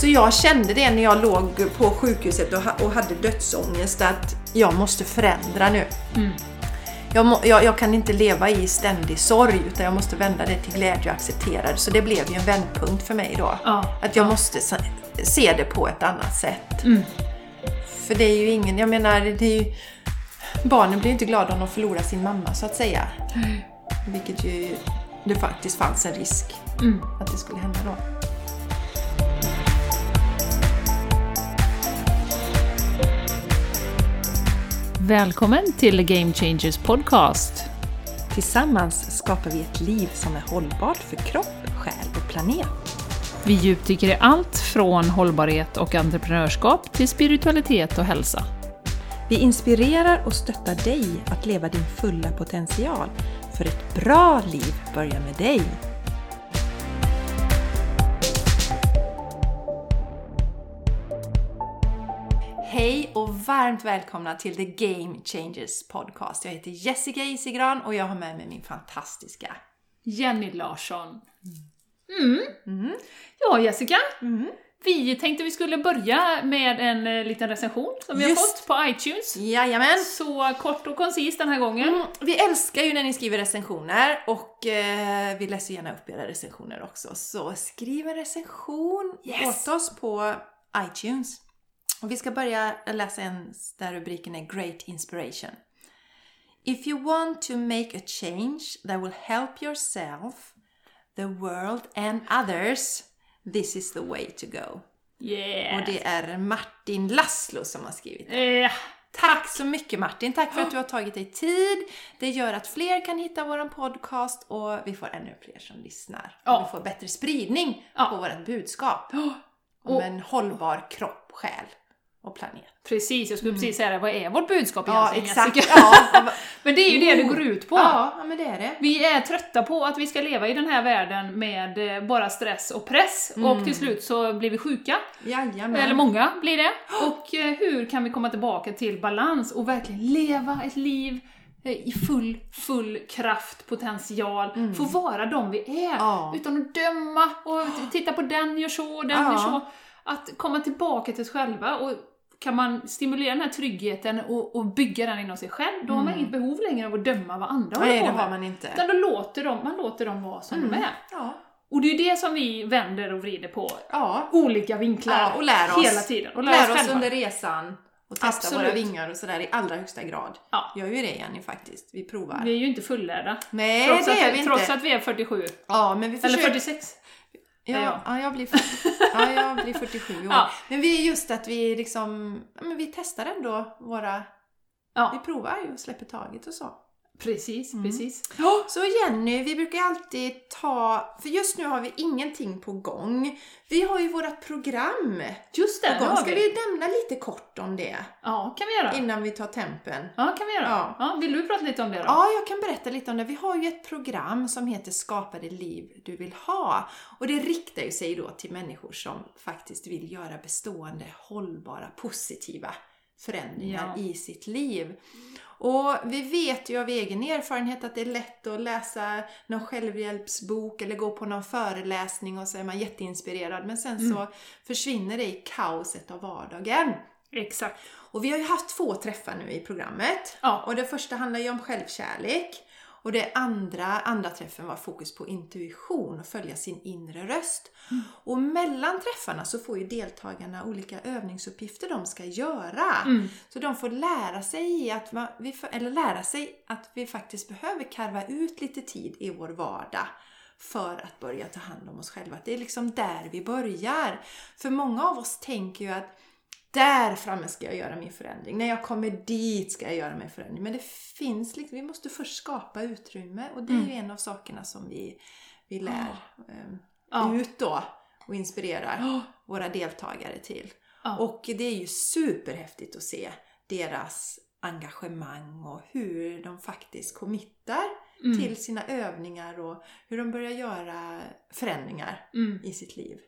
Så jag kände det när jag låg på sjukhuset och, ha, och hade dödsångest att jag måste förändra nu. Mm. Jag, jag, jag, kan inte leva i ständig sorg utan jag måste vända det till glädje och acceptera det. Så det blev ju en vändpunkt för mig då. Ja. Att jag måste se det på ett annat sätt. Mm. För det är ju ingen, jag menar, det är ju, barnen blir ju inte glada om de förlorar sin mamma så att säga. Vilket ju det faktiskt fanns en risk Mm. att det skulle hända då. Välkommen till Game Changers Podcast. Tillsammans skapar vi ett liv som är hållbart för kropp, själ och planet. Vi djupdyker i allt från hållbarhet och entreprenörskap till spiritualitet och hälsa. Vi inspirerar och stöttar dig att leva din fulla potential. För ett bra liv börjar med dig. Hej och varmt välkomna till The Game Changers Podcast. Jag heter Jessica Isigran och jag har med mig min fantastiska Jenny Larsson. Mm. Ja, Jessica. Vi tänkte vi skulle börja med en eh, liten recension som vi Just. har fått på iTunes. Jajamän! Så kort och koncist den här gången. Mm, vi älskar ju när ni skriver recensioner och eh, vi läser gärna upp era recensioner också. Så skriv en recension Yes. åt oss på iTunes. Och vi ska börja läsa en där rubriken är Great Inspiration. If you want to make a change that will help yourself, the world and others, this is the way to go. Yeah! Och det är Martin Laszlo som har skrivit Eh, Tack så mycket Martin! Tack för att du har tagit dig tid. Det gör att fler kan hitta vår podcast och vi får ännu fler som lyssnar. Ja. Och vi får bättre spridning Ja. på vårt budskap om en hållbar kropp, själ och planet. precis, jag skulle precis säga det. Vad är vårt budskap Ja, egentligen, exakt! Ja, Men det är ju det det går ut på. ja, men det är det. Vi är trötta på att vi ska leva i den här världen med eh, bara stress och press och till slut så blir vi sjuka. Jajamän. Eller många blir det. Och eh, hur kan vi komma tillbaka till balans och verkligen leva ett liv eh, i full, full kraft, potential, få vara de vi är. Ja. Utan att döma och titta på den gör så, den Ja. gör så. Att komma tillbaka till sig själva och kan man stimulera den här tryggheten och, och bygga den inom sig själv, då har man inget behov längre av att döma vad andra håller Nej, på det med. man inte. Utan då låter de, man låter dem vara som de är. Ja. Och det är ju det som vi vänder och vrider på ja. olika vinklar Ja, och lär oss. hela tiden. Och lär, Lär oss, oss under resan och testa Absolut. våra vingar och sådär i allra högsta grad. Ja. Gör ju det Jenny faktiskt. Vi provar. Vi är ju inte fullärda. Nej, trots det att, är vi Trots inte. att vi är 47. Ja, men vi Eller försöker... 46. Ja, jag. ja, jag blir, ja, jag blir 47 år. Ja. Men vi är just att vi liksom, men vi testar ändå våra, vi Ja, provar ju och släpper taget och så. Precis, Mm. precis. Så Jenny, vi brukar alltid ta, för just nu har vi ingenting på gång. Vi har ju vårt program Just det, på gång. Ska vi. vi nämna lite kort om det Ja, kan vi göra. innan vi tar tempen? Ja, kan vi göra. Ja. Ja. vill du prata lite om det då? Ja, jag kan berätta lite om det. Vi har ju ett program som heter Skapa det liv du vill ha. Och det riktar ju sig då till människor som faktiskt vill göra bestående, hållbara, positiva förändringar Ja. i sitt liv. Och vi vet ju av egen erfarenhet att det är lätt att läsa någon självhjälpsbok eller gå på någon föreläsning och så är man jätteinspirerad. Men sen så försvinner det i kaoset av vardagen. Exakt. Och vi har ju haft två träffar nu i programmet. Ja. Och det första handlar ju om självkärlek. Och det andra, andra träffen var fokus på intuition och följa sin inre röst. Och mellan träffarna så får ju deltagarna olika övningsuppgifter de ska göra. Så de får lära sig att, vi, eller lära sig att vi faktiskt behöver karva ut lite tid i vår vardag för att börja ta hand om oss själva. Det är liksom där vi börjar. För många av oss tänker ju att där framme ska jag göra min förändring. När jag kommer dit ska jag göra min förändring. Men det finns liksom, vi måste först skapa utrymme och det är ju en av sakerna som vi, vi lär eh, Ja. ut då och inspirerar våra deltagare till. Och det är ju superhäftigt att se deras engagemang och hur de faktiskt committar Mm. till sina övningar och hur de börjar göra förändringar Mm. i sitt liv.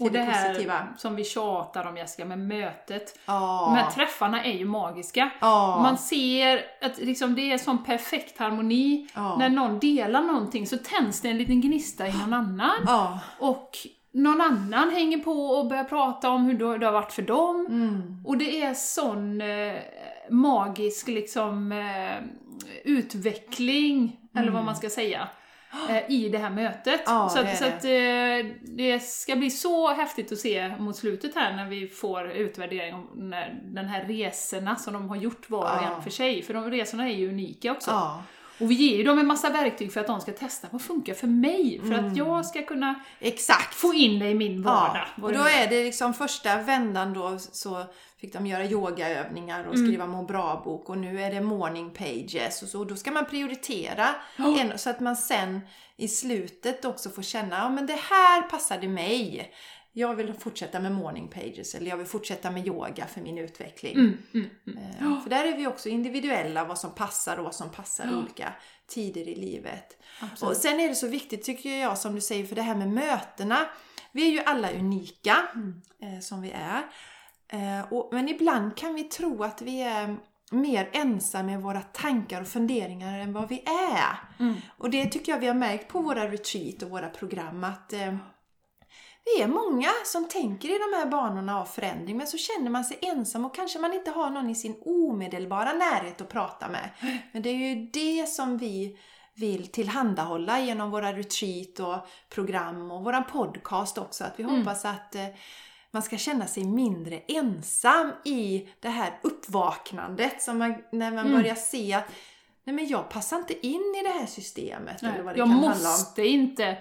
Och det här positiva. som vi tjatar om Jessica, med mötet. Ja. De här träffarna är ju magiska. Ja. Man ser att liksom det är sån perfekt harmoni. Ja. När någon delar någonting så tänds det en liten gnista i någon annan. Och någon annan hänger på och börjar prata om hur det har varit för dem. Mm. Och det är sån eh, magisk liksom eh, utveckling, eller vad man ska säga, i det här mötet. Ja, så det att, så att eh, det ska bli så häftigt att se mot slutet här när vi får utvärdering om den här resorna som de har gjort var och Ja. en för sig. För de resorna är ju unika också. Ja, Och vi ger ju dem en massa verktyg för att de ska testa vad funkar för mig, för Mm. att jag ska kunna exakt. få in det i min vardag. Ja, och då är det liksom första vändan då så fick de göra yogaövningar och Mm. skriva må bra-bok och nu är det morning pages och så. Och då ska man prioritera Ja. en, så att man sen i slutet också får känna, ja men det här passade mig. Jag vill fortsätta med morning pages eller jag vill fortsätta med yoga för min utveckling. Mm, mm, mm. Eh, För där är vi också individuella, vad som passar och vad som passar Ja. olika tider i livet. Absolut. Och sen är det så viktigt tycker jag som du säger för det här med mötena. Vi är ju alla unika eh, som vi är. Eh, och, men ibland kan vi tro att vi är mer ensamma med våra tankar och funderingar än vad vi är. Mm. Och det tycker jag vi har märkt på våra retreat och våra program att eh, vi är många som tänker i de här banorna av förändring men så känner man sig ensam och kanske man inte har någon i sin omedelbara närhet att prata med. Men det är ju det som vi vill tillhandahålla genom våra retreat och program och våran podcast också. Att vi hoppas att eh, man ska känna sig mindre ensam i det här uppvaknandet som man, när man Mm. börjar se att nej men jag passar inte in i det här systemet. eller vad det jag kan handla om. måste inte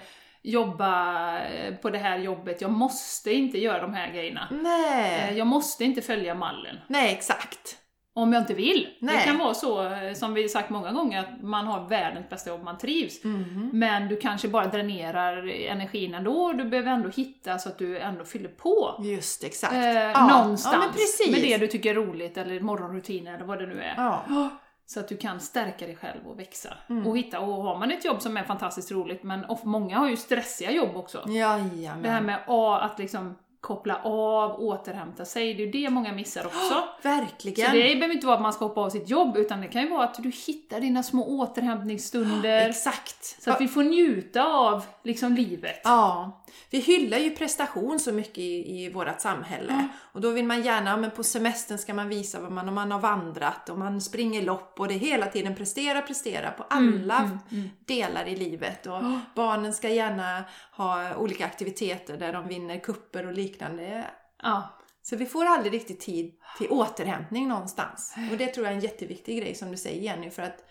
jobba eh, på det här jobbet, jag måste inte göra de här grejerna. Eh, Nej, Jag måste inte följa mallen. nej exakt. Om jag inte vill. Nej. Det kan vara så, eh, som vi sagt många gånger, att man har världens bästa jobb, man trivs. Mhm. Men du kanske bara dränerar energin ändå, och du behöver ändå hitta så att du ändå fyller på. Just exakt. Eh, Ja, någonstans ja, men precis. med det du tycker är roligt, eller morgonrutiner eller vad det nu är. Ja. Så att du kan stärka dig själv och växa. Mm. Och hitta, och har man ett jobb som är fantastiskt roligt, men of, många har ju stressiga jobb också. Jajamän. Det här med att liksom koppla av, återhämta sig, det är ju det många missar också. Verkligen. Så det behöver inte vara att man ska hoppa av sitt jobb, utan det kan ju vara att du hittar dina små återhämtningsstunder, Exakt. så att vi får njuta av liksom livet. Ja, vi hyllar ju prestation så mycket i, i vårt samhälle. Ja. Och då vill man gärna, ja, men på semestern ska man visa vad man, om man har vandrat och man springer lopp och det är hela tiden prestera, prestera på alla Mm, mm, mm. delar i livet. Och Ja. barnen ska gärna ha olika aktiviteter där de vinner kupper och liknande. Ja. Så vi får aldrig riktigt tid till återhämtning någonstans. Och det tror jag är en jätteviktig grej som du säger Jenny, för att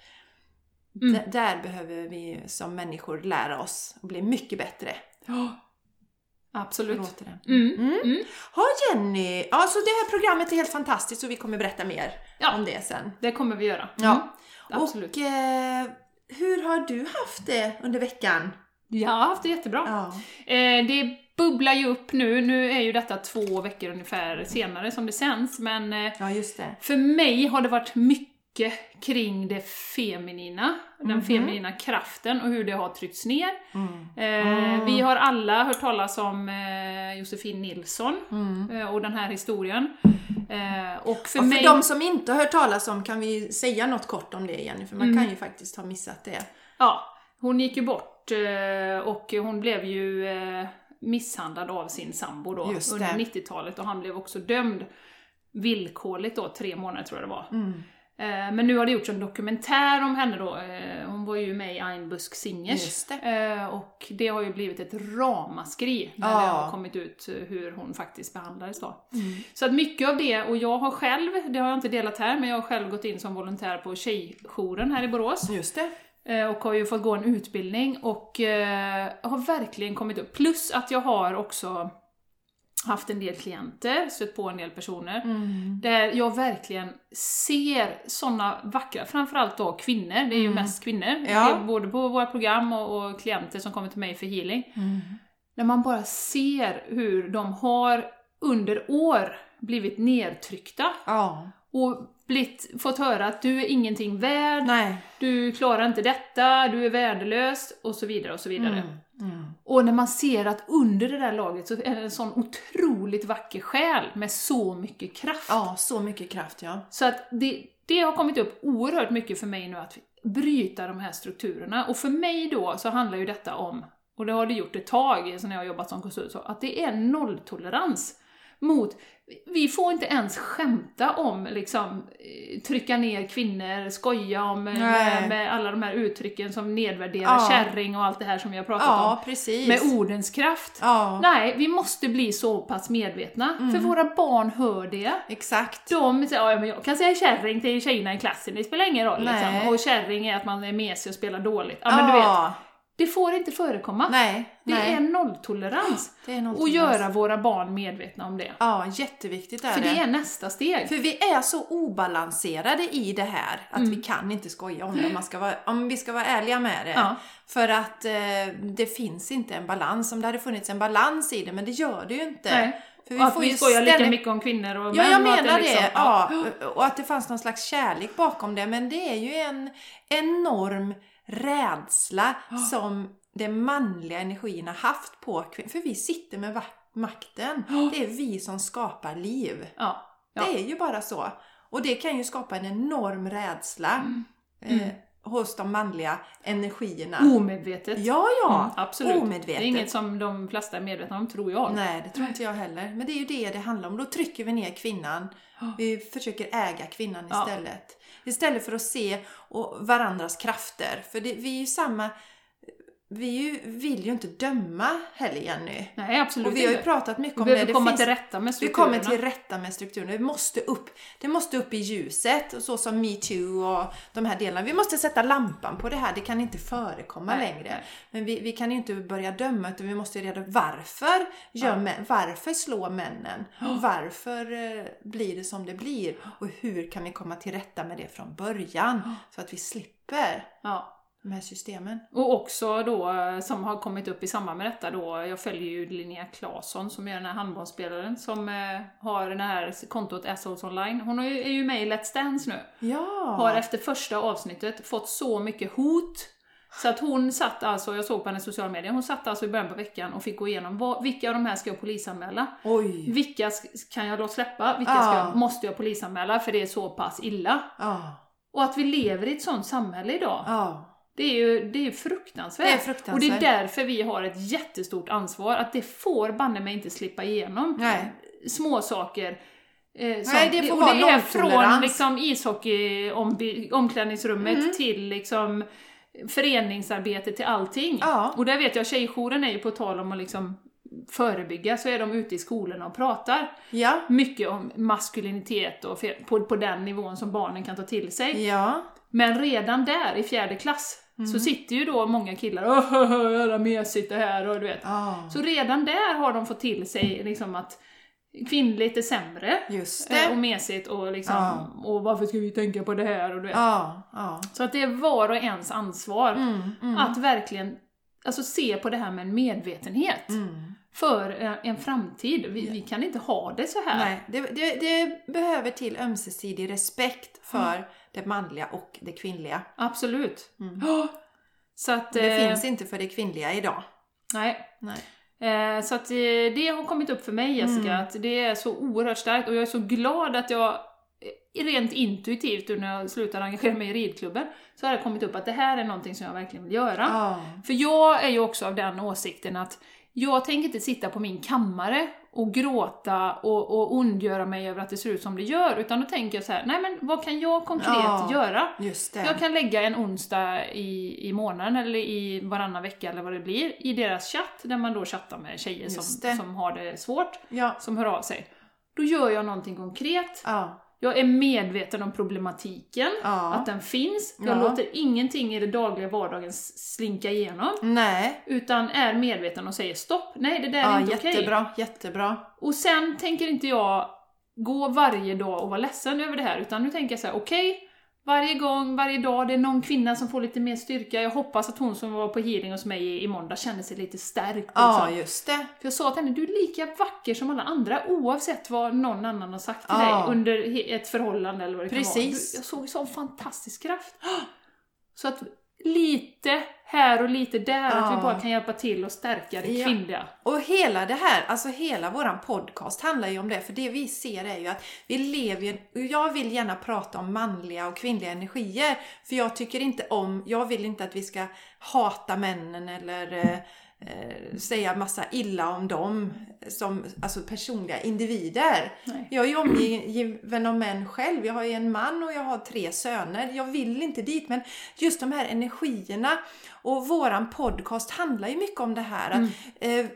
Mm. där behöver vi som människor lära oss och bli mycket bättre. Absolut. för återhämtning. Mm. Mm. Mm. Ja Jenny, ja, så det här programmet är helt fantastiskt och vi kommer berätta mer Ja. om det sen. Det kommer vi göra. Ja. Mm. Absolut. Och eh, hur har du haft det under veckan? Jag har haft det jättebra. Ja. Eh, det bubblar ju upp nu. Nu är ju detta två veckor ungefär senare som det sänds, men eh, ja, just det. för mig har det varit mycket kring det feminina, den Mhm. feminina kraften och hur det har tryckts ner. Mm. Eh, Mm. Vi har alla hört talas om eh, Josefin Nilsson Mm. eh, och den här historien. Eh, och för Och för mig... de som inte har hört talas om kan vi säga något kort om det Jenny, för man Mm. kan ju faktiskt ha missat det. Ja, hon gick ju bort eh, och hon blev ju eh, misshandlad av sin sambo då under det. 90-talet och han blev också dömd villkorligt då, tre månader tror jag det var. Mm. Eh, Men nu har det gjorts en dokumentär om henne då. Eh, Hon var ju med i Einbusk Singers. Det. Eh, Och det har ju blivit ett ramaskri när Ja. det har kommit ut hur hon faktiskt behandlades då. Mm. Så att mycket av det, och jag har själv, det har jag inte delat här, men jag har själv gått in som volontär på Tjejjouren här i Borås. Just det. Och har ju fått gå en utbildning och har verkligen kommit upp. Plus att jag har också haft en del klienter, stött på en del personer. Mm. Där jag verkligen ser såna vackra, framförallt då kvinnor, det är ju Mm. mest kvinnor, Ja. Både på våra program och, och klienter som kommer till mig för healing. Mm. När man bara ser hur de har under år blivit nedtryckta Ja. och blivit, fått höra att du är ingenting värd, Nej. du klarar inte detta, du är värdelös och så vidare och så vidare. Mm. Mm. Och när man ser att under det där lagret så är det en sån otroligt vacker själ med så mycket kraft. Ja, så mycket kraft ja. Så att det, det har kommit upp oerhört mycket för mig nu att bryta de här strukturerna. Och för mig då så handlar ju detta om och det har det gjort ett tag sen jag har jobbat som konsult, så att det är nolltolerans mot vi får inte ens skämta om liksom eh, trycka ner kvinnor, skoja om eh, med, med, alla de här uttrycken som nedvärderar ja. kärring och allt det här som vi har pratat ja, om. Precis. Med ordens kraft. Ja. Nej, vi måste bli så pass medvetna, mm. för våra barn hör det. Exakt. De säger ja, men jag kan säga kärring till tjejerna i klassen, det spelar ingen roll. Liksom. Och kärring är att man är mesig och spelar dåligt. Ja, men du vet. Det får inte förekomma. Nej, det nej. är nolltolerans. Det är nolltolerans. Och göra våra barn medvetna om det. Ja, jätteviktigt är För det. det är nästa steg. För vi är så obalanserade i det här att mm. vi kan inte skoja om det om, man ska vara, om vi ska vara ärliga med det. Ja. För att eh, det finns inte en balans. Om det hade funnits en balans i det, men det gör det ju inte. Nej. För vi och att vi skojar ständigt... lika mycket om kvinnor och ja, män. Ja, jag menar det. Liksom, det ja. Och att det fanns någon slags kärlek bakom det. Men det är ju en enorm rädsla som de manliga energierna haft på kvinnor. För vi sitter med makten. Det är vi som skapar liv. Ja. Ja. Det är ju bara så. Och det kan ju skapa en enorm rädsla mm. Eh, Mm. hos de manliga energierna. Omedvetet. Ja, ja. Mm, absolut. Omedvetet. Det är inget som de flesta är medvetna om, tror jag. Nej, det tror inte jag heller. Men det är ju det det handlar om. Då trycker vi ner kvinnan. Vi försöker äga kvinnan Ja. istället. Istället för att se och varandras krafter. För det, vi är ju samma... Vi vill ju inte döma heller Jenny. Nej, absolut Och vi har ju pratat mycket Vi om behöver det komma finns- till rätta med vi strukturerna. kommer till rätta med strukturerna. Vi måste upp, det måste upp i ljuset, så som metoo och de här delarna. Vi måste sätta lampan på det här, det kan inte förekomma Nej, längre. nej. Men vi, vi kan ju inte börja döma, utan vi måste reda varför, gör Ja. män, varför slår männen? Och varför eh, blir det som det blir? Och hur kan vi komma till rätta med det från början? Så att vi slipper Ja. De här systemen. Och också då, eh, som har kommit upp i samband med detta då, jag följer ju Linnea Claesson som är den här handbollsspelaren som eh, har det här kontot Assholes Online. Hon är ju, med i Let's Dance nu. Ja! Har efter första avsnittet fått så mycket hot. Så att hon satt alltså, jag såg på hennes sociala medier, hon satt alltså i början på veckan och fick gå igenom vad, vilka av de här ska jag polisanmäla? Oj! Vilka kan jag låta släppa? Vilka ska jag, måste jag polisanmäla för det är så pass illa? Ja, Och att vi lever i ett sånt samhälle idag. ja. Det är ju det är fruktansvärt. Det är fruktansvärt. Och det är därför vi har ett jättestort ansvar, att det får banne mig inte slippa igenom. Nej. Små saker. Eh, som, Nej, det får och vara det är från liksom, ishockey om, omklädningsrummet Mm. till liksom, föreningsarbete till allting. Ja. Och där vet jag, tjejjouren är ju på tal om att liksom förebygga, så är de ute i skolorna och pratar Ja. mycket om maskulinitet och på, på den nivån som barnen kan ta till sig. Ja. Men redan där i fjärde klass Mm. så sitter ju då många killar och jävla mesigt det här och du vet. Ja. Så redan där har de fått till sig liksom att kvinnligt är sämre Just eh, och mesigt och liksom Ja. och varför ska vi tänka på det här och du vet. Ja. Så att det är var och ens ansvar Mm, mm, att verkligen alltså, se på det här med en medvetenhet mm. för en, en framtid. Vi, vi kan inte ha det så här. Nej, det, det, det behöver till ömsesidig respekt för det manliga och det kvinnliga. Absolut. Mm. Ja. Så att, Det eh, finns inte för det kvinnliga idag. Nej, Nej. Eh, Så att eh, det har kommit upp för mig Jessica, Mm. att det är så oerhört starkt och jag är så glad att jag eh, rent intuitivt när jag slutade engagera mig i ridklubben så har det kommit upp att det här är någonting som jag verkligen vill göra. Ja. För jag är ju också av den åsikten att jag tänker inte sitta på min kammare och gråta och, och ondgöra mig över att det ser ut som det gör, utan då tänker jag så här: nej men vad kan jag konkret Ja. göra? Jag kan lägga en onsdag i, i månaden eller i varannan vecka eller vad det blir i deras chatt där man då chattar med tjejer som, som har det svårt, Ja. som hör av sig. Då gör jag någonting konkret. Ja. Jag är medveten om problematiken, Ja. att den finns. Jag Ja. låter ingenting i det dagliga vardagen slinka igenom. Nej. Utan är medveten och säger stopp, nej det där är Ja, inte okej. jättebra. Jättebra. Och sen tänker inte jag gå varje dag och vara ledsen över det här, utan nu tänker jag så här: okej, varje gång, varje dag, det är någon kvinna som får lite mer styrka. Jag hoppas att hon som var på hearing hos mig i, måndag känner sig lite stärkt. Ja, liksom. just det. För jag sa till henne, du är lika vacker som alla andra oavsett vad någon annan har sagt till Ja. dig under ett förhållande eller vad det kan vara. Precis. Du, jag såg sån fantastisk kraft. Så att lite här och lite där, att vi Ja. bara kan hjälpa till och stärka det Ja. kvinnliga. Och hela det här, alltså hela våran podcast handlar ju om det. För det vi ser är ju att vi lever ju, jag vill gärna prata om manliga och kvinnliga energier. För jag tycker inte om, jag vill inte att vi ska hata männen eller eh, säga massa illa om dem som alltså personliga individer. Nej. Jag är ju omgiven av män själv. Jag har ju en man och jag har tre söner. Jag vill inte dit men just de här energierna och våran podcast handlar ju mycket om det här. Att, eh,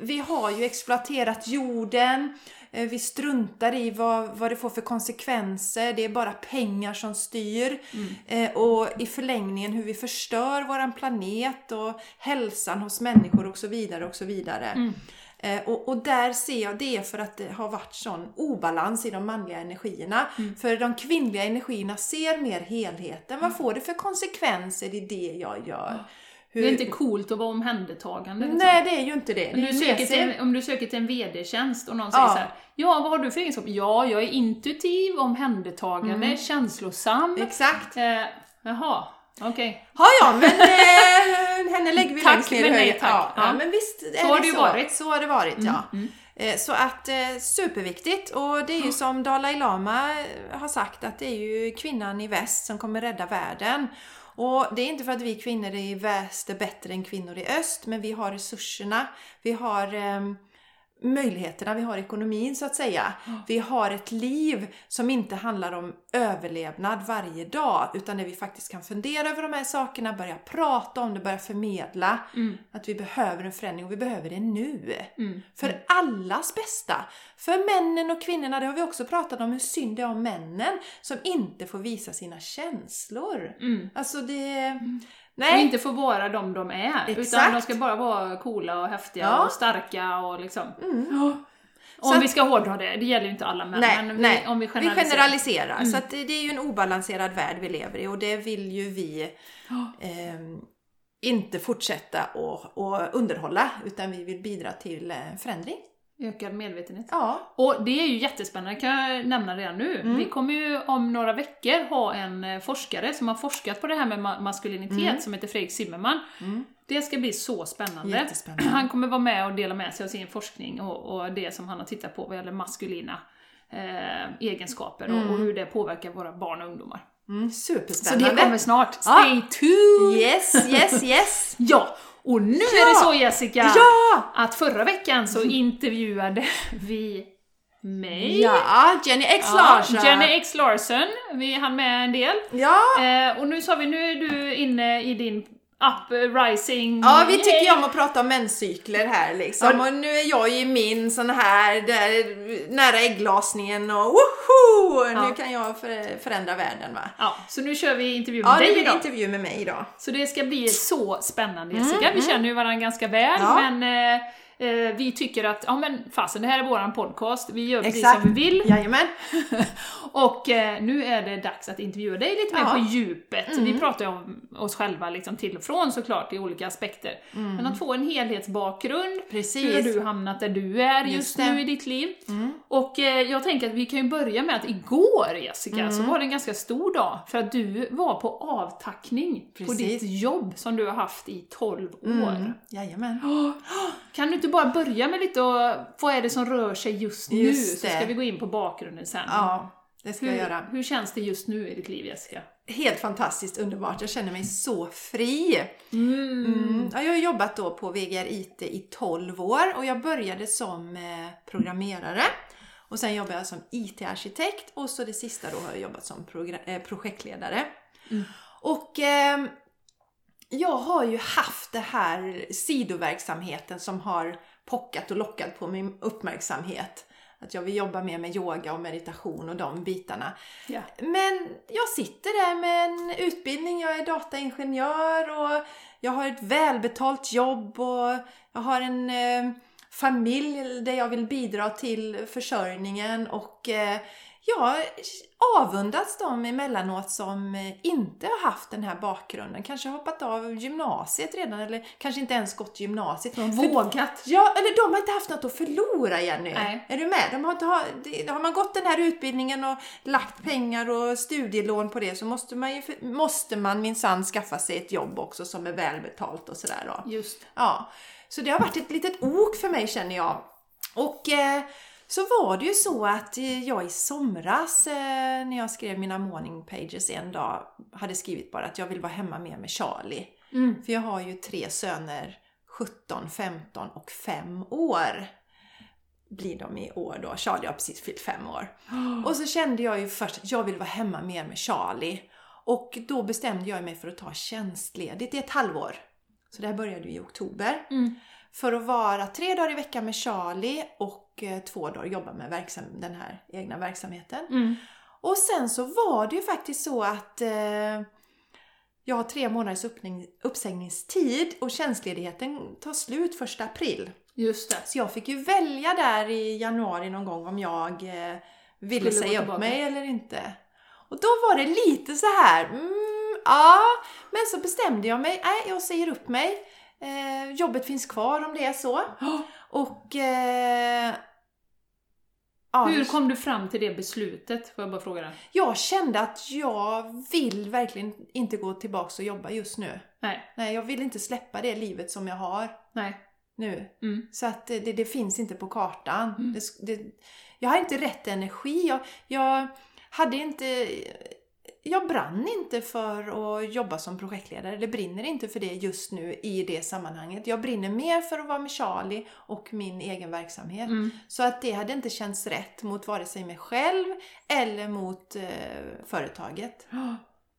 vi har ju exploaterat jorden, vi struntar i vad, vad det får för konsekvenser, det är bara pengar som styr. Eh, och i förlängningen hur vi förstör våran planet och hälsan hos människor och så vidare och så vidare. Eh, och, och där ser jag det för att det har varit sån obalans i de manliga energierna. För de kvinnliga energierna ser mer helheten. Vad får det för konsekvenser i det jag gör? Hur, Det är inte coolt att vara omhändertagande. liksom. Nej, det är ju inte det. Om det du, söker till en, om du söker till en VD-tjänst och någon Ja. säger så här, ja vad har du för egenskap? Ja, jag är intuitiv, omhändertagande, känslosam. Exakt. Eh, jaha, okej. Ja, ja, men eh, henne lägger vi Tack, längst ner men nej, tack. Ja, ja. Men visst är Så har det det ju så. varit. Så har det varit, ja. Mm. Eh, Så att eh, superviktigt. Och det är ju som Dalai Lama eh, har sagt att det är ju kvinnan i väst som kommer rädda världen. Och det är inte för att vi kvinnor i väst är bättre än kvinnor i öst, men vi har resurserna, vi har eh, möjligheterna, vi har ekonomin så att säga. Vi har ett liv som inte handlar om överlevnad varje dag utan där vi faktiskt kan fundera över de här sakerna, börja prata om det, börja förmedla att vi behöver en förändring och vi behöver det nu. Mm. För allas bästa. För männen och kvinnorna, det har vi också pratat om hur synd det är om männen som inte får visa sina känslor. Mm. Alltså det... Och Nej, inte få vara de de är, utan Exakt. de ska bara vara coola och häftiga Ja. och starka och liksom. Mm. Om att- vi ska hårdra det, det gäller ju inte alla män, Nej, men vi, nej. om vi vi generaliserar. generaliserar. Mm. Så att det, det är ju en obalanserad värld vi lever i och det vill ju vi ehm, inte fortsätta och, och underhålla utan vi vill bidra till eh, förändring. Ökad medvetenhet. Ja, Och det är ju jättespännande, kan jag nämna redan nu. Mm. Vi kommer ju om några veckor ha en eh, forskare som har forskat på det här med ma- maskulinitet som heter Fredrik Zimmerman. Mm. Det ska bli så spännande. Jättespännande. Han kommer vara med och dela med sig av sin forskning och, och det som han har tittat på vad gäller maskulina eh, egenskaper och, och hur det påverkar våra barn och ungdomar. Mm, Så superspännande. det kommer snart. Stay tuned! Yes, yes, yes! Ja, och nu Ja. är det så Jessica, Ja! att förra veckan så intervjuade vi mig. Ja, Jenny X Ja, Larsson. Jenny X Larson, vi hann med en del. Ja, Eh, och nu sa vi, nu är du inne i din uprising. Ja, vi tycker ju om att prata om menscykler här liksom. Ja. Och nu är jag i min sån här, där, nära ägglasningen och woho! Ja. Nu kan jag för, förändra världen va. Ja, så nu kör vi intervju med Ja, det dig blir en idag. intervju med mig idag. Så det ska bli så spännande Jessica. Vi känner ju varandra ganska väl, Ja. men eh, eh, vi tycker att, ja men fasen det här är våran podcast, vi gör precis Exakt. som vi vill. Jajamän. Och eh, nu är det dags att intervjua dig lite mer Ja. Mm. på djupet. Vi pratar ju om oss själva liksom till och från såklart i olika aspekter. Men att få en helhetsbakgrund. Mm. Precis. Hur har du hamnat där du är just, Just. Mm. nu i ditt liv? Och eh, jag tänker att vi kan ju börja med att igår Jessica, Mm. så var det en ganska stor dag för att du var på avtackning på Precis. ditt jobb som du har haft i 12 år. Mm. Jajamän. Kan du inte bara börja med lite och vad är det som rör sig just nu? Just Så ska vi gå in på bakgrunden sen. Ja, det ska Hur, jag göra. hur känns det just nu i ditt liv Jessica? Helt fantastiskt underbart. Jag känner mig så fri. Mm. Ja, jag har jobbat då på VGR IT i 12 år och jag började som eh, programmerare. Och sen jobbade jag som IT-arkitekt och så det sista då har jag jobbat som eh, projektledare. Och ehm, jag har ju haft det här sidoverksamheten som har pockat och lockat på min uppmärksamhet. Att jag vill jobba mer med yoga och meditation och de bitarna. Ja. Men jag sitter där med en utbildning, jag är dataingenjör och jag har ett välbetalt jobb och jag har en eh, familj där jag vill bidra till försörjningen och eh, jag avundas dem emellanåt som eh, inte har haft den här bakgrunden. Kanske hoppat av gymnasiet redan eller kanske inte ens gått gymnasiet. De För- vågat. Ja, eller de har inte haft något att förlora Jenny. Nej. Är du med? De har, inte har man gått den här utbildningen och lagt pengar och studielån på det så måste man, ju, måste man minsann skaffa sig ett jobb också som är välbetalt och sådär då. Just. Ja, så det har varit ett litet ok för mig känner jag. Och eh, så var det ju så att eh, jag i somras eh, när jag skrev mina morning pages en dag hade skrivit bara att jag vill vara hemma mer med Charlie. Mm. För jag har ju tre söner, 17, 15 och 5 år. Blir de i år då. Charlie har precis fyllt 5 år. Och så kände jag ju först att jag vill vara hemma mer med Charlie. Och då bestämde jag mig för att ta tjänstledigt i ett halvår. Så det här började ju i oktober. Mm. För att vara tre dagar i veckan med Charlie och eh, två dagar jobba med verksam, den här egna verksamheten. Mm. Och sen så var det ju faktiskt så att eh, jag har tre månaders uppsägningstid och tjänstledigheten tar slut första april. Just det. Så jag fick ju välja där i januari någon gång om jag eh, ville Skulle säga upp mig eller inte. Och då var det lite så här, mm, ja, men så bestämde jag mig, nej jag säger upp mig. Eh, jobbet finns kvar om det är så. Och... Eh, ja, Hur kom du fram till det beslutet? Får jag bara fråga dig? Jag kände att jag vill verkligen inte gå tillbaka och jobba just nu. Nej. Nej, jag vill inte släppa det livet som jag har Nej. nu. Mm. Så att det, det, det finns inte på kartan. Mm. Det, det, jag har inte rätt energi. Jag, jag hade inte... Jag brann inte för att jobba som projektledare, eller brinner inte för det just nu i det sammanhanget. Jag brinner mer för att vara med Charlie och min egen verksamhet. Mm. Så att det hade inte känts rätt mot vare sig mig själv eller mot eh, företaget. Oh,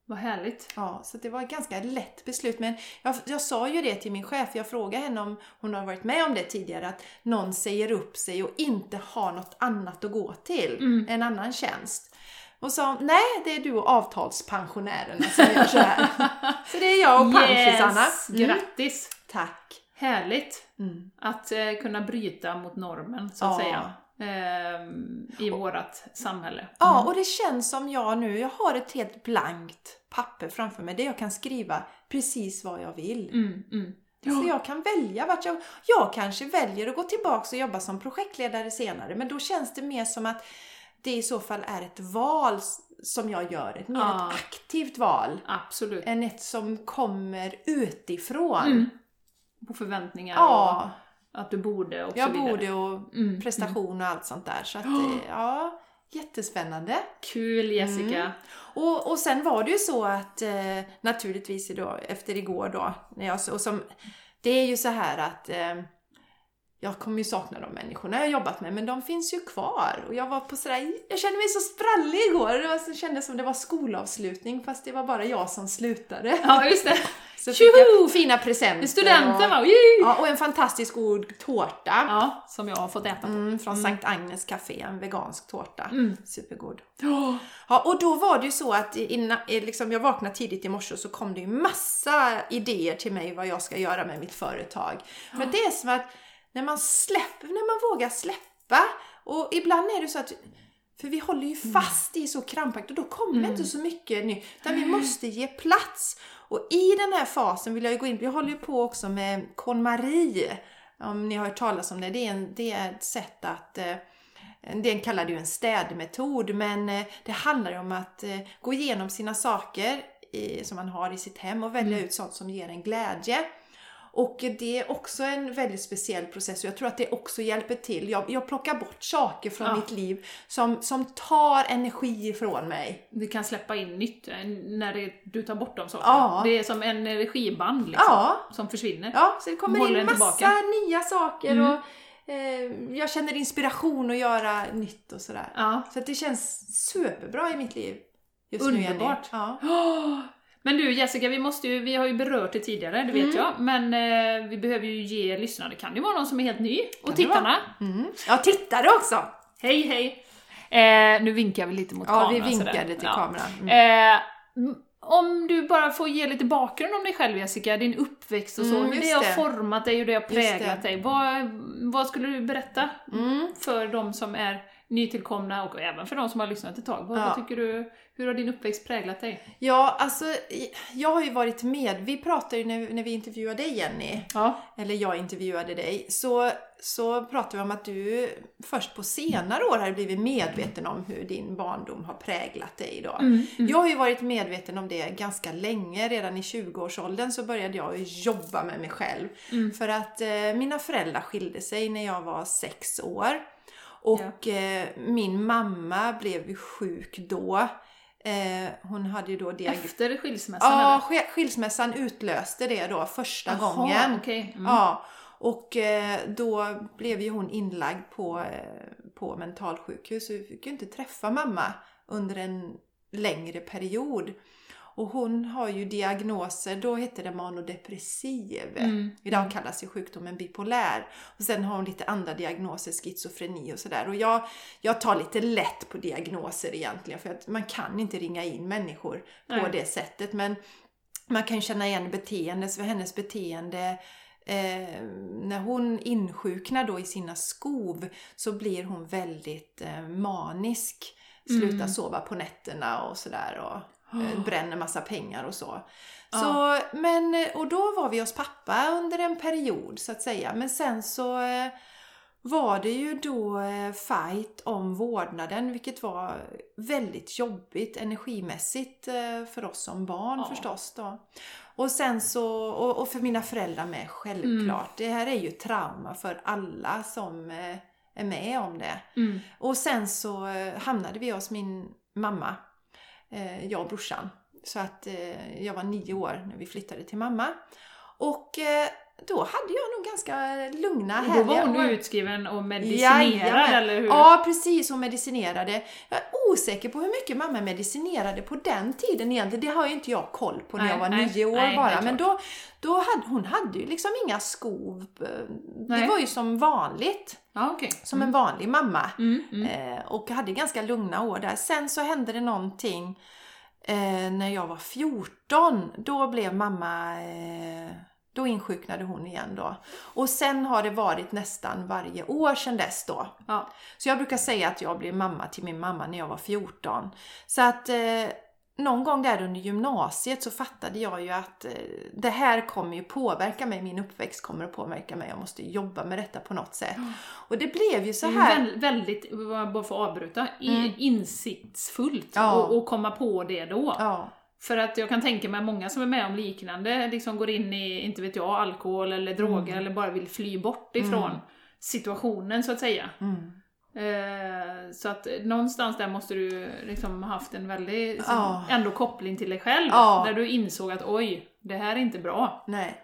vad härligt. Ja, så det var ett ganska lätt beslut. Men jag, jag sa ju det till min chef, jag frågade henne om hon har varit med om det tidigare, att någon säger upp sig och inte har något annat att gå till, Mm. en annan tjänst. Och sa nej, det är du och avtalspensionärerna som gör så här. så det är jag och panschisarna. Yes! Mm. Grattis! Tack! Härligt Mm. att eh, kunna bryta mot normen, så att Ja. säga. ehm, I vårat samhälle. Ja, och det känns som jag nu, jag har ett helt blankt papper framför mig där jag kan skriva precis vad jag vill. Mm, mm. Så jag kan välja vart jag... Jag kanske väljer att gå tillbaka och jobba som projektledare senare, men då känns det mer som att det i så fall är ett val som jag gör, ett mer Ja. ett aktivt val, Absolut. än ett som kommer utifrån. Mm. På förväntningar Ja, och att du borde och så jag vidare. borde och Mm, prestation och allt sånt där. Så att, eh, ja, jättespännande. Kul Jessica. Mm. Och, och sen var det ju så att eh, naturligtvis idag, efter igår då, när jag, och som, det är ju så här att eh, jag kommer ju sakna de människorna jag har jobbat med, men de finns ju kvar. Och jag var på sådär, jag kände mig så sprallig igår. Det var, så kändes som det var skolavslutning, fast det var bara jag som slutade. Ja, just det. Så fick jag fina presenter. Studenten och, va? Yay! ja, och en fantastisk god tårta. Ja, som jag har fått äta på. Mm, från Sankt Agnes Café, en vegansk tårta. Mm. Supergod. Ja. Ja, och då var det ju så att innan, liksom, jag vaknade tidigt i morse och så kom det ju massa idéer till mig vad jag ska göra med mitt företag. För det är som att när man släpper, när man vågar släppa och ibland är det så att för vi håller ju fast i så krampaktigt och då kommer inte så mycket nytt. Utan vi måste ge plats. Och i den här fasen vill jag ju gå in, jag håller ju på också med KonMari. Om ni har hört talas om det. Det är, en, det är ett sätt att eh, den kallar det ju en städmetod, men eh, det handlar ju om att eh, gå igenom sina saker i, som man har i sitt hem och välja ut sånt som ger en glädje. Och det är också en väldigt speciell process och jag tror att det också hjälper till. Jag, jag plockar bort saker från Ja. mitt liv som, som tar energi ifrån mig. Du kan släppa in nytt eh, när det, du tar bort de sakerna. Ja. Det är som en energiband liksom, Ja, som försvinner. ja så det kommer in massa tillbaka. nya saker Mm. och eh, jag känner inspiration att göra nytt och sådär. Ja. Så det känns superbra i mitt liv just nu Jenny. Underbart. Ja. Men du Jessica, vi, måste ju, vi har ju berört det tidigare, det vet Mm. jag. Men eh, vi behöver ju ge lyssnarna, det kan ju vara någon som är helt ny. Och tittarna, Mm. Ja, tittare också! hej hej! Eh, nu vinkar vi lite mot Ja, kameran. vi vinkade sådär. till Ja. kameran. Mm. Eh, om du bara får ge lite bakgrund om dig själv Jessica, din uppväxt och så, Mm, hur det har format dig och det har präglat dig. Vad, vad skulle du berätta Mm. för de som är nytillkomna och även för de som har lyssnat ett tag? Vad, Ja. vad tycker du, hur har din uppväxt präglat dig? Ja, alltså jag har ju varit med. Vi pratade ju när, när vi intervjuade dig Jenny, Ja. eller jag intervjuade dig, så, så pratade vi om att du först på senare år har blivit medveten om hur din barndom har präglat dig då. Mm, Jag har ju varit medveten om det ganska länge. Redan i 20-årsåldern så började jag jobba med mig själv. Mm. För att eh, mina föräldrar skilde sig när jag var sex år. Och eh, min mamma blev ju sjuk då. Eh, hon hade ju då diagnos... Efter skilsmässan Ja, eller? sk- skilsmässan utlöste det då första Jaha, gången. okej. Mm. Ja, och eh, då blev ju hon inlagd på, på mentalsjukhus så vi fick ju inte träffa mamma under en längre period. Och hon har ju diagnoser, då hette det manodepressiv. Mm. Idag kallas ju sjukdomen bipolär. Och sen har hon lite andra diagnoser, schizofreni och sådär. Och jag, jag tar lite lätt på diagnoser egentligen för att man kan inte ringa in människor på Nej. det sättet. Men man kan känna igen beteende, så hennes beteende Eh, när hon insjuknar då i sina skov så blir hon väldigt eh, manisk. Slutar Mm. sova på nätterna och sådär och eh, bränner massa pengar och så. Så men, eh, och då var vi hos pappa under en period så att säga. Men sen så eh, var det ju då fight om vårdnaden vilket var väldigt jobbigt energimässigt för oss som barn Ja. förstås då. Och sen så, och, för mina föräldrar med självklart. Det här är ju trauma för alla som är med om det. Mm. Och sen så hamnade vi hos min mamma, Eh, jag och brorsan. Så att eh, jag var nio år när vi flyttade till mamma. Och eh, då hade jag nog ganska lugna, Och Då var hon utskriven och medicinerad Jajamän. eller hur? Ja, precis. Hon medicinerade. Jag är osäker på hur mycket mamma medicinerade på den tiden egentligen. Det har ju inte jag koll på när Nej, jag var nej, nio år nej, bara. Men då, då hade hon hade ju liksom inga skov. Det var ju som vanligt. Ja, okej. Som en vanlig mamma. Mm, mm. Eh, och hade ganska lugna år där. Sen så hände det någonting eh, när jag var 14. Då blev mamma... Eh, då insjuknade hon igen då. Och sen har det varit nästan varje år sedan dess då. Ja. Så jag brukar säga att jag blev mamma till min mamma när jag var 14. Så att eh, någon gång där under gymnasiet så fattade jag ju att eh, det här kommer ju påverka mig, min uppväxt kommer att påverka mig, jag måste jobba med detta på något sätt. Och det blev ju så här. väl- väldigt, bara för att avbryta, Mm. insiktsfullt Ja. och, och komma på det då. Ja, För att jag kan tänka mig många som är med om liknande, liksom går in i, inte vet jag, alkohol eller droger eller bara vill fly bort ifrån Mm. situationen så att säga. mm. Eh, så att någonstans där måste du liksom haft en väldig liksom, Ja. ändå koppling till dig själv. Ja. Där du insåg att oj, det här är inte bra nej.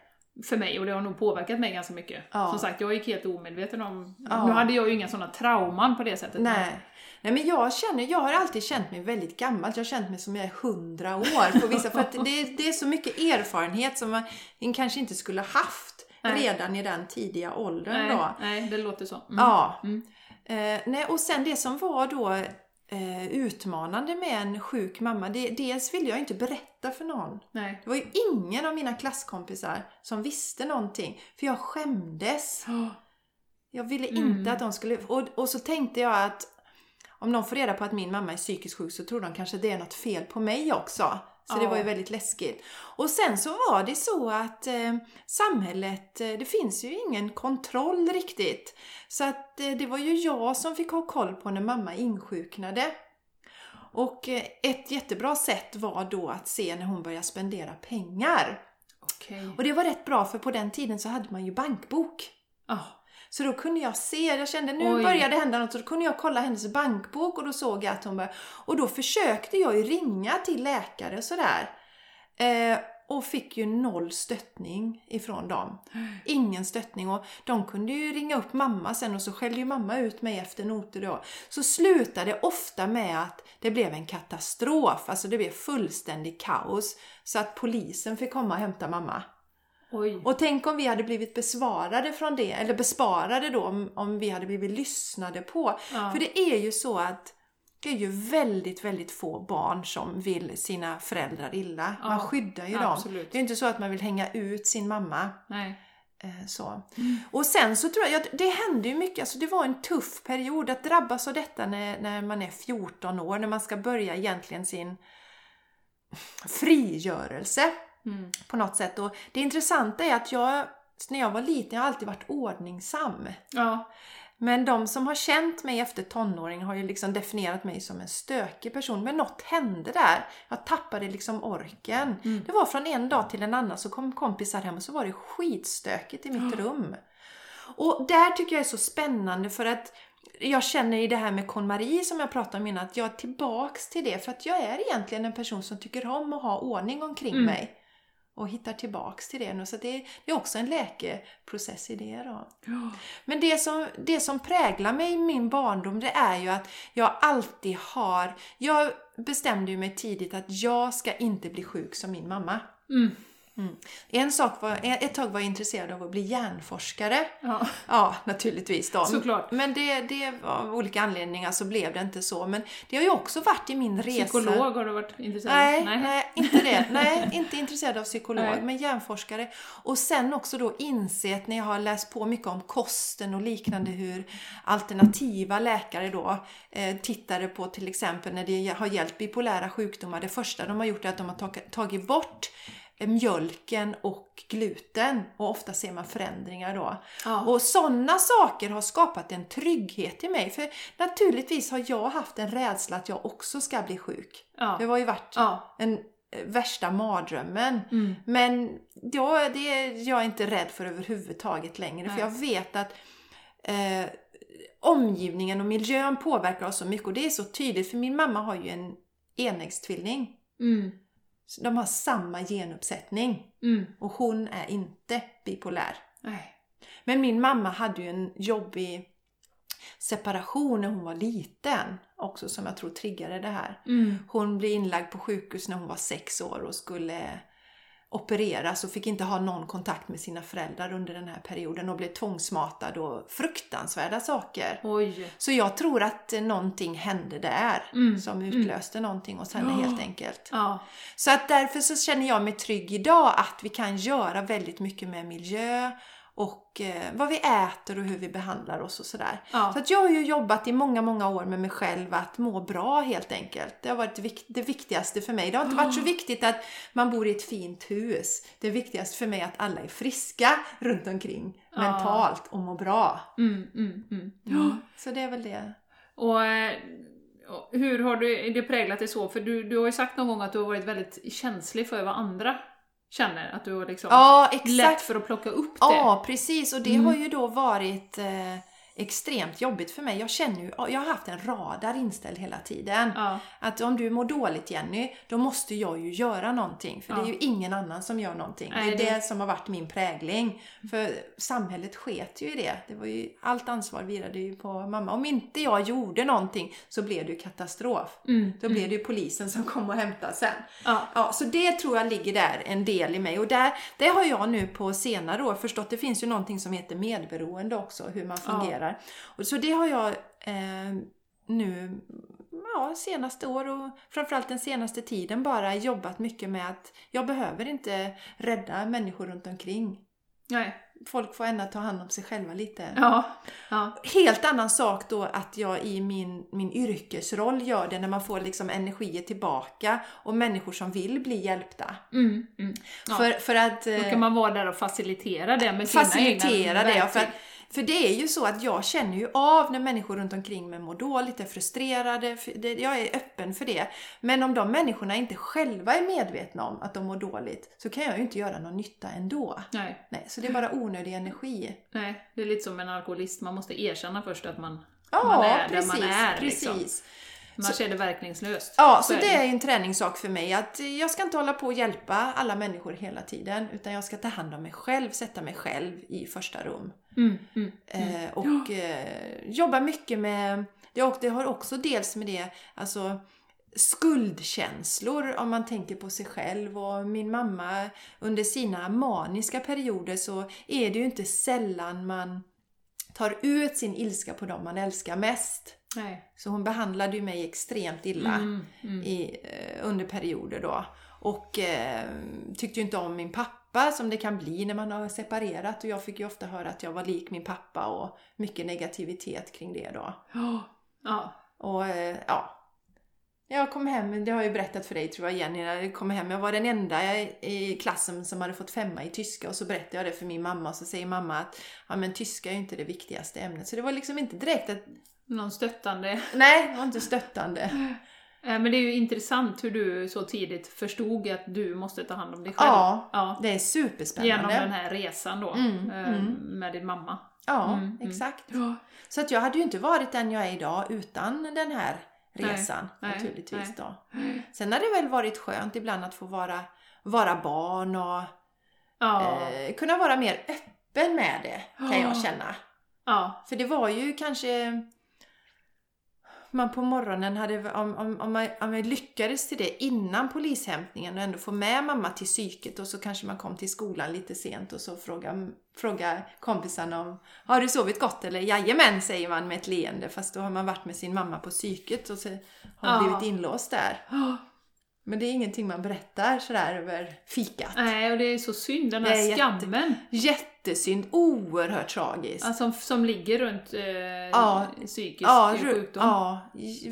för mig och det har nog påverkat mig ganska mycket. Ja. Som sagt, jag gick helt omedveten om... Nu hade jag ju inga sådana trauman på det sättet. Nej. Nej men jag känner, jag har alltid känt mig väldigt gammal. Jag har känt mig som jag är hundra år på vissa. för att det, det är så mycket erfarenhet som man kanske inte skulle haft Nej. redan i den tidiga åldern nej, då. nej, det låter så. Mm. Ja. Mm. Eh, nej, och sen det som var då eh, utmanande med en sjuk mamma. Det, dels ville jag inte berätta för någon. Nej. Det var ju ingen av mina klasskompisar som visste någonting. För jag skämdes. Jag ville Mm. inte att de skulle... Och, och så tänkte jag att om någon får reda på att min mamma är psykiskt sjuk så tror de kanske det är något fel på mig också. Så det Ja. var ju väldigt läskigt. Och sen så var det så att eh, samhället, eh, det finns ju ingen kontroll riktigt. Så att eh, det var ju jag som fick ha koll på när mamma insjuknade. Och eh, ett jättebra sätt var då att se när hon började spendera pengar. Okej. Och det var rätt bra för på den tiden så hade man ju bankbok. Ah, Så då kunde jag se, jag kände nu Oj. började det hända något, så då kunde jag kolla hennes bankbok och då såg jag att hon började... Och då försökte jag ju ringa till läkare och sådär. Eh, och fick ju noll stöttning ifrån dem. Ingen stöttning och de kunde ju ringa upp mamma sen och så skällde ju mamma ut mig efter noter då. Så slutade ofta med att det blev en katastrof, alltså det blev fullständig kaos. Så att polisen fick komma och hämta mamma. Oj. Och tänk om vi hade blivit besvarade från det, eller besparade då om, om vi hade blivit lyssnade på. Ja. För det är ju så att det är ju väldigt, väldigt få barn som vill sina föräldrar illa. Man Ja, skyddar ju dem. absolut. Det är inte så att man vill hänga ut sin mamma. Nej. Eh, så. Och sen så tror jag det hände ju mycket, alltså det var en tuff period att drabbas av detta när, när man är 14 år, när man ska börja egentligen sin frigörelse Mm. på något sätt. Och det intressanta är att jag, när jag var liten, jag har alltid varit ordningsam. Ja. Men de som har känt mig efter tonåring har ju liksom definierat mig som en stökig person. Men något hände där. Jag tappade liksom orken. Mm. Det var från en dag till en annan så kom kompisar hem och så var det skitstökigt i mitt rum. Och där tycker jag är så spännande för att jag känner i det här med KonMari som jag pratade om innan, att jag är tillbaks till det. För att jag är egentligen en person som tycker om att ha ordning omkring Mm. mig. Och hittar tillbaks till det nu. Så det, är också en läkeprocess i det då. Men det som, det som präglar mig i min barndom det är ju att jag alltid har... Jag bestämde ju mig tidigt att jag ska inte bli sjuk som min mamma. Mm. En sak var, ett tag var jag intresserad av att bli hjärnforskare. Ja. Ja, naturligtvis då. Såklart. Men det, det av olika anledningar så blev det inte så. Men det har ju också varit i min resa... Psykolog har du varit intresserad av? Nej, nej. inte det. Nej, inte intresserad av psykolog, Nej. men hjärnforskare. Och sen också då insett när jag har läst på mycket om kosten och liknande hur alternativa läkare då eh, tittade på till exempel när det har gällt bipolära sjukdomar. Det första de har gjort är att de har tag- tagit bort mjölken och gluten och ofta ser man förändringar då. Ja. Och sådana saker har skapat en trygghet i mig. För naturligtvis har jag haft en rädsla att jag också ska bli sjuk. Ja. Det har ju varit Ja. en eh, värsta mardrömmen. Mm. Men ja, det är jag inte rädd för överhuvudtaget längre. För Nej. jag vet att eh, omgivningen och miljön påverkar oss så mycket. Och det är så tydligt för min mamma har ju en enäggstvilling. Mm. De har samma genuppsättning. Mm. Och hon är inte bipolär. Nej. Men min mamma hade ju en jobbig separation när hon var liten. Också som jag tror triggade det här. Mm. Hon blev inlagd på sjukhus när hon var sex år och skulle opereras och fick inte ha någon kontakt med sina föräldrar under den här perioden och blev tvångsmatad och fruktansvärda saker. Oj. Så jag tror att eh, någonting hände där Mm, som utlöste någonting hos henne helt enkelt. Ja. Så att därför så känner jag mig trygg idag att vi kan göra väldigt mycket med miljö och eh, vad vi äter och hur vi behandlar oss och sådär. Ja. Så att jag har ju jobbat i många, många år med mig själv att må bra helt enkelt. Det har varit det vik- det viktigaste för mig. Det har inte varit så viktigt att man bor i ett fint hus. Det viktigaste för mig är att alla är friska runt omkring Ja. mentalt och mår bra. Mm, mm, mm. Ja. Så det är väl det. Och eh, och hur har du, det präglat dig så? För du, du har ju sagt någon gång att du har varit väldigt känslig för vad andra känner. Att du har liksom Ja, lätt för att plocka upp det. Ja, precis. Och det Mm. har ju då varit eh, extremt jobbigt för mig. Jag känner ju, jag har haft en radar inställd hela tiden. Ja. Att om du mår dåligt Jenny, då måste jag ju göra någonting. För det är Ja. ju ingen annan som gör någonting. Nej, det är det- det som har varit min prägling. För samhället sket ju i det. det var ju, allt ansvar virade ju på mamma. Om inte jag gjorde någonting så blev det ju katastrof. Mm, Då blev det ju polisen som kom och hämtade sen. Ja. Ja, så det tror jag ligger där en del i mig. Och där, det har jag nu på senare år förstått. Det finns ju någonting som heter medberoende också, hur man Ja. Fungerar. Och så det har jag eh, nu, ja, senaste år och framförallt den senaste tiden bara jobbat mycket med att jag behöver inte rädda människor runt omkring. Nej. Folk får ändå ta hand om sig själva lite. Ja. Ja. Helt annan sak då att jag i min, min yrkesroll gör det när man får liksom energier tillbaka och människor som vill bli hjälpta. Mm, mm. Ja. För, för att Då eh, kan man vara där och facilitera det med sina facilitera egna det. verktyg. För, för det är ju så att jag känner ju av när människor runt omkring mig mår dåligt, är frustrerade. Jag är öppen för det. Men om de människorna inte själva är medvetna om att de mår dåligt så kan jag ju inte göra någon nytta ändå. Nej, Nej, så det är bara onödig energi. nej, det är lite som en alkoholist, man måste erkänna först att man, Ja, man är precis. där man är. precis. Liksom. Annars är det verkningslöst. Ja, så är det är ju en träningssak för mig att jag ska inte hålla på och hjälpa alla människor hela tiden utan jag ska ta hand om mig själv, sätta mig själv i första rum. Mm, mm. Eh, och eh, jobba mycket med, det har också dels med det, alltså skuldkänslor om man tänker på sig själv och min mamma under sina maniska perioder så är det ju inte sällan man tar ut sin ilska på dem man älskar mest. Nej. Så hon behandlade ju mig extremt illa Mm, mm. i, eh, under perioder då. Och eh, tyckte ju inte om min pappa som det kan bli när man har separerat. Och jag fick ju ofta höra att jag var lik min pappa och mycket negativitet kring det då. Ja. Ja. Och eh, ja. Jag kom hem, det har jag ju berättat för dig tror jag Jenny, när jag kom hem. Jag var den enda i- i klassen som hade fått femma i tyska och så berättade jag det för min mamma och så säger mamma att ja men tyska är ju inte det viktigaste ämnet. Så det var liksom inte direkt att Någon stöttande. Nej, det var inte stöttande. Eh, Men det är ju intressant hur du så tidigt förstod att du måste ta hand om dig själv. Ja, Ja. det är superspännande. Genom den här resan då, Mm, eh, mm. med din mamma. Ja, Mm, mm. exakt. Så att jag hade ju inte varit den jag är idag utan den här resan nej, naturligtvis nej. då. Sen har det väl varit skönt ibland att få vara, vara barn och Ja. eh, kunna vara mer öppen med det kan jag Ja. känna. ja. För det var ju kanske man på morgonen hade, om, om, om, man, om man lyckades till det innan polishämtningen och ändå få med mamma till psyket och så kanske man kom till skolan lite sent och så frågar fråga kompisarna om Har du sovit gott eller? Jajamän säger man med ett leende fast då har man varit med sin mamma på psyket och så har man Ja. blivit inlåst där. Men det är ingenting man berättar sådär över fikat. Nej, och det är så synd, den här jätte- skammen. Jättesynd, oerhört tragiskt. Alltså, som ligger runt eh, Ja. psykisk Ja, sjukdom. ja,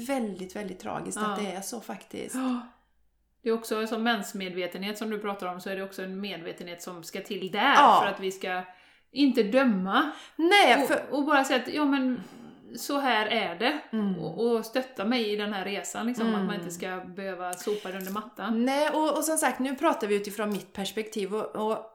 väldigt, väldigt tragiskt att Ja. det är så faktiskt. Det är också som mensmedvetenhet som du pratar om, så är det också en medvetenhet som ska till där för att vi ska inte döma. Nej, för... Och, och bara säga att, ja men så här är det. Mm. Och, och stötta mig i den här resan, liksom, Mm. att man inte ska behöva sopa det under mattan. Nej, och, och som sagt, nu pratar vi utifrån mitt perspektiv och, och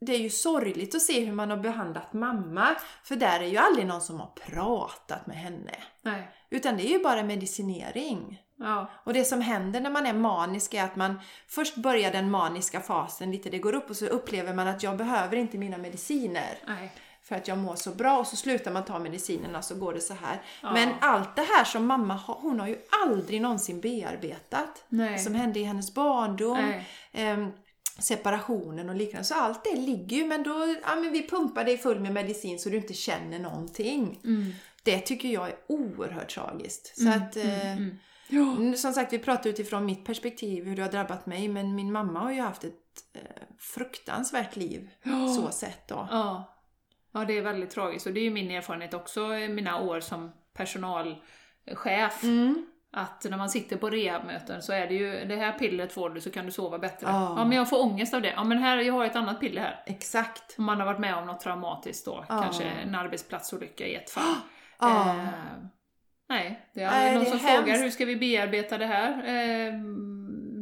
det är ju sorgligt att se hur man har behandlat mamma, för där är ju aldrig någon som har pratat med henne. Nej. Utan det är ju bara medicinering. Ja. Och det som händer när man är manisk är att man först börjar den maniska fasen lite, det går upp och så upplever man att jag behöver inte mina mediciner. Nej. För att jag mår så bra och så slutar man ta medicinerna så går det så här. Ja. Men allt det här som mamma har, hon har ju aldrig någonsin bearbetat. Nej. Som hände i hennes barndom, ehm, separationen och liknande. Så allt det ligger ju, men då, ja men vi pumpar dig full med medicin så du inte känner någonting. Mm. Det tycker jag är oerhört tragiskt. Så Mm, att, eh, mm, mm. Ja. Mm, Som sagt, vi pratar utifrån mitt perspektiv hur det har drabbat mig, men min mamma har ju haft ett eh, fruktansvärt liv Ja. så sett då. Ja. Ja, det är väldigt tragiskt. Och det är ju min erfarenhet också, i mina år som personalchef. Mm. Att när man sitter på rehabmöten så är det ju, det här pillret får du så kan du sova bättre. Ja. Ja, men jag får ångest av det. Ja, men här, jag har ett annat piller här. Exakt. Om man har varit med om något traumatiskt då, Ja. kanske en arbetsplatsolycka i ett fall. Ja. Eh, nej, det är aldrig någon det som hemskt. frågar hur ska vi bearbeta det här? Eh,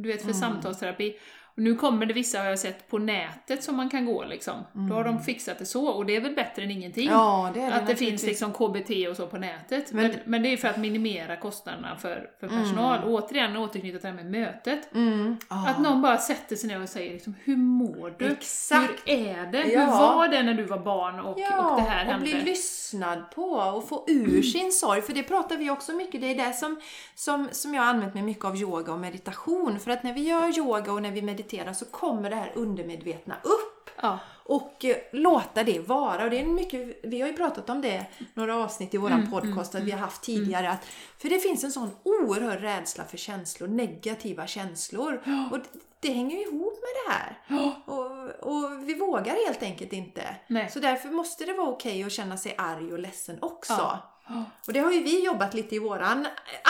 du vet, för Mm. samtalsterapi. Och nu kommer det vissa, har jag sett, på nätet som man kan gå liksom. Då har de fixat det så, och det är väl bättre än ingenting. Mm. Ja, det är det att det finns liksom KBT och så på nätet. Men- Men, men, det är för att minimera kostnaderna för, för personal. Och återigen återknyta till det här med mötet. Mm. Ja. Att någon bara sätter sig ner och säger liksom, hur mår du? Exakt. Hur är det? Ja. Hur var det när du var barn och, Ja, och det här och hände? bli lyssnad på och få ur sin sorg. För det pratar vi också mycket, det är det som, som, som jag har använt mig mycket av yoga och meditation. För att när vi gör yoga och när vi mediterar så kommer det här undermedvetna upp. Ja. Och eh, låta det vara. Och det är mycket, vi har ju pratat om det några avsnitt i våran Mm, podcast att vi har haft tidigare. Att, för det finns en sån oerhörd rädsla för känslor, negativa känslor. Och det, det hänger ju ihop med det här. Och, och vi vågar helt enkelt inte. Nej. Så därför måste det vara okej att känna sig arg och ledsen också. Ja. Och det har ju vi jobbat lite i våran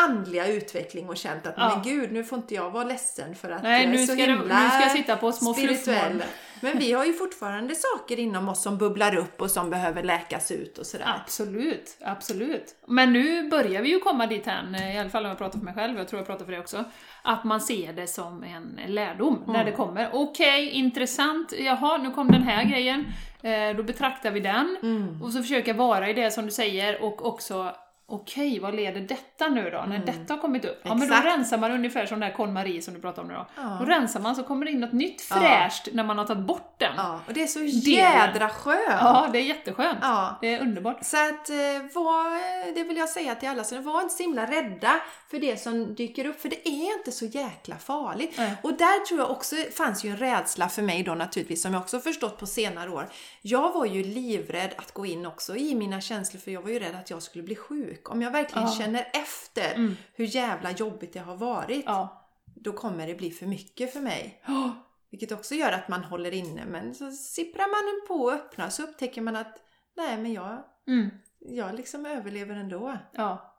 andliga utveckling och känt att Ja. men gud, nu får inte jag vara ledsen för att Nej, jag är nu så ska, himla nu ska jag sitta på små spirituell. Men vi har ju fortfarande saker inom oss som bubblar upp och som behöver läkas ut och sådär. Absolut, absolut. Men nu börjar vi ju komma dit hän, i alla fall om jag pratar för mig själv, jag tror jag pratar för dig också, att man ser det som en lärdom när det kommer. Okej, intressant, jaha, nu kom den här grejen, eh, då betraktar vi den. Och så försöka vara i det som du säger och också Okej, vad leder detta nu då? När detta har kommit upp? Ja, men då rensar man ungefär som den där KonMari som du pratade om nu då. Ja. Då rensar man så kommer det in något nytt Ja. fräscht när man har tagit bort den. Ja, och det är så jädra skönt. Ja, det är jätteskönt. Ja. Det är underbart. Så att, eh, var, det vill jag säga till alla, så var inte så himla rädda för det som dyker upp, för det är inte så jäkla farligt. Nej. Och där tror jag också fanns ju en rädsla för mig då naturligtvis, som jag också förstått på senare år. Jag var ju livrädd att gå in också i mina känslor, för jag var ju rädd att jag skulle bli sjuk. Om jag verkligen Ja. känner efter Mm. hur jävla jobbigt det har varit, Ja. då kommer det bli för mycket för mig. Ja. Vilket också gör att man håller inne, men så sipprar man på och öppnar så upptäcker man att nej, men jag, Mm. jag liksom överlever ändå. ja.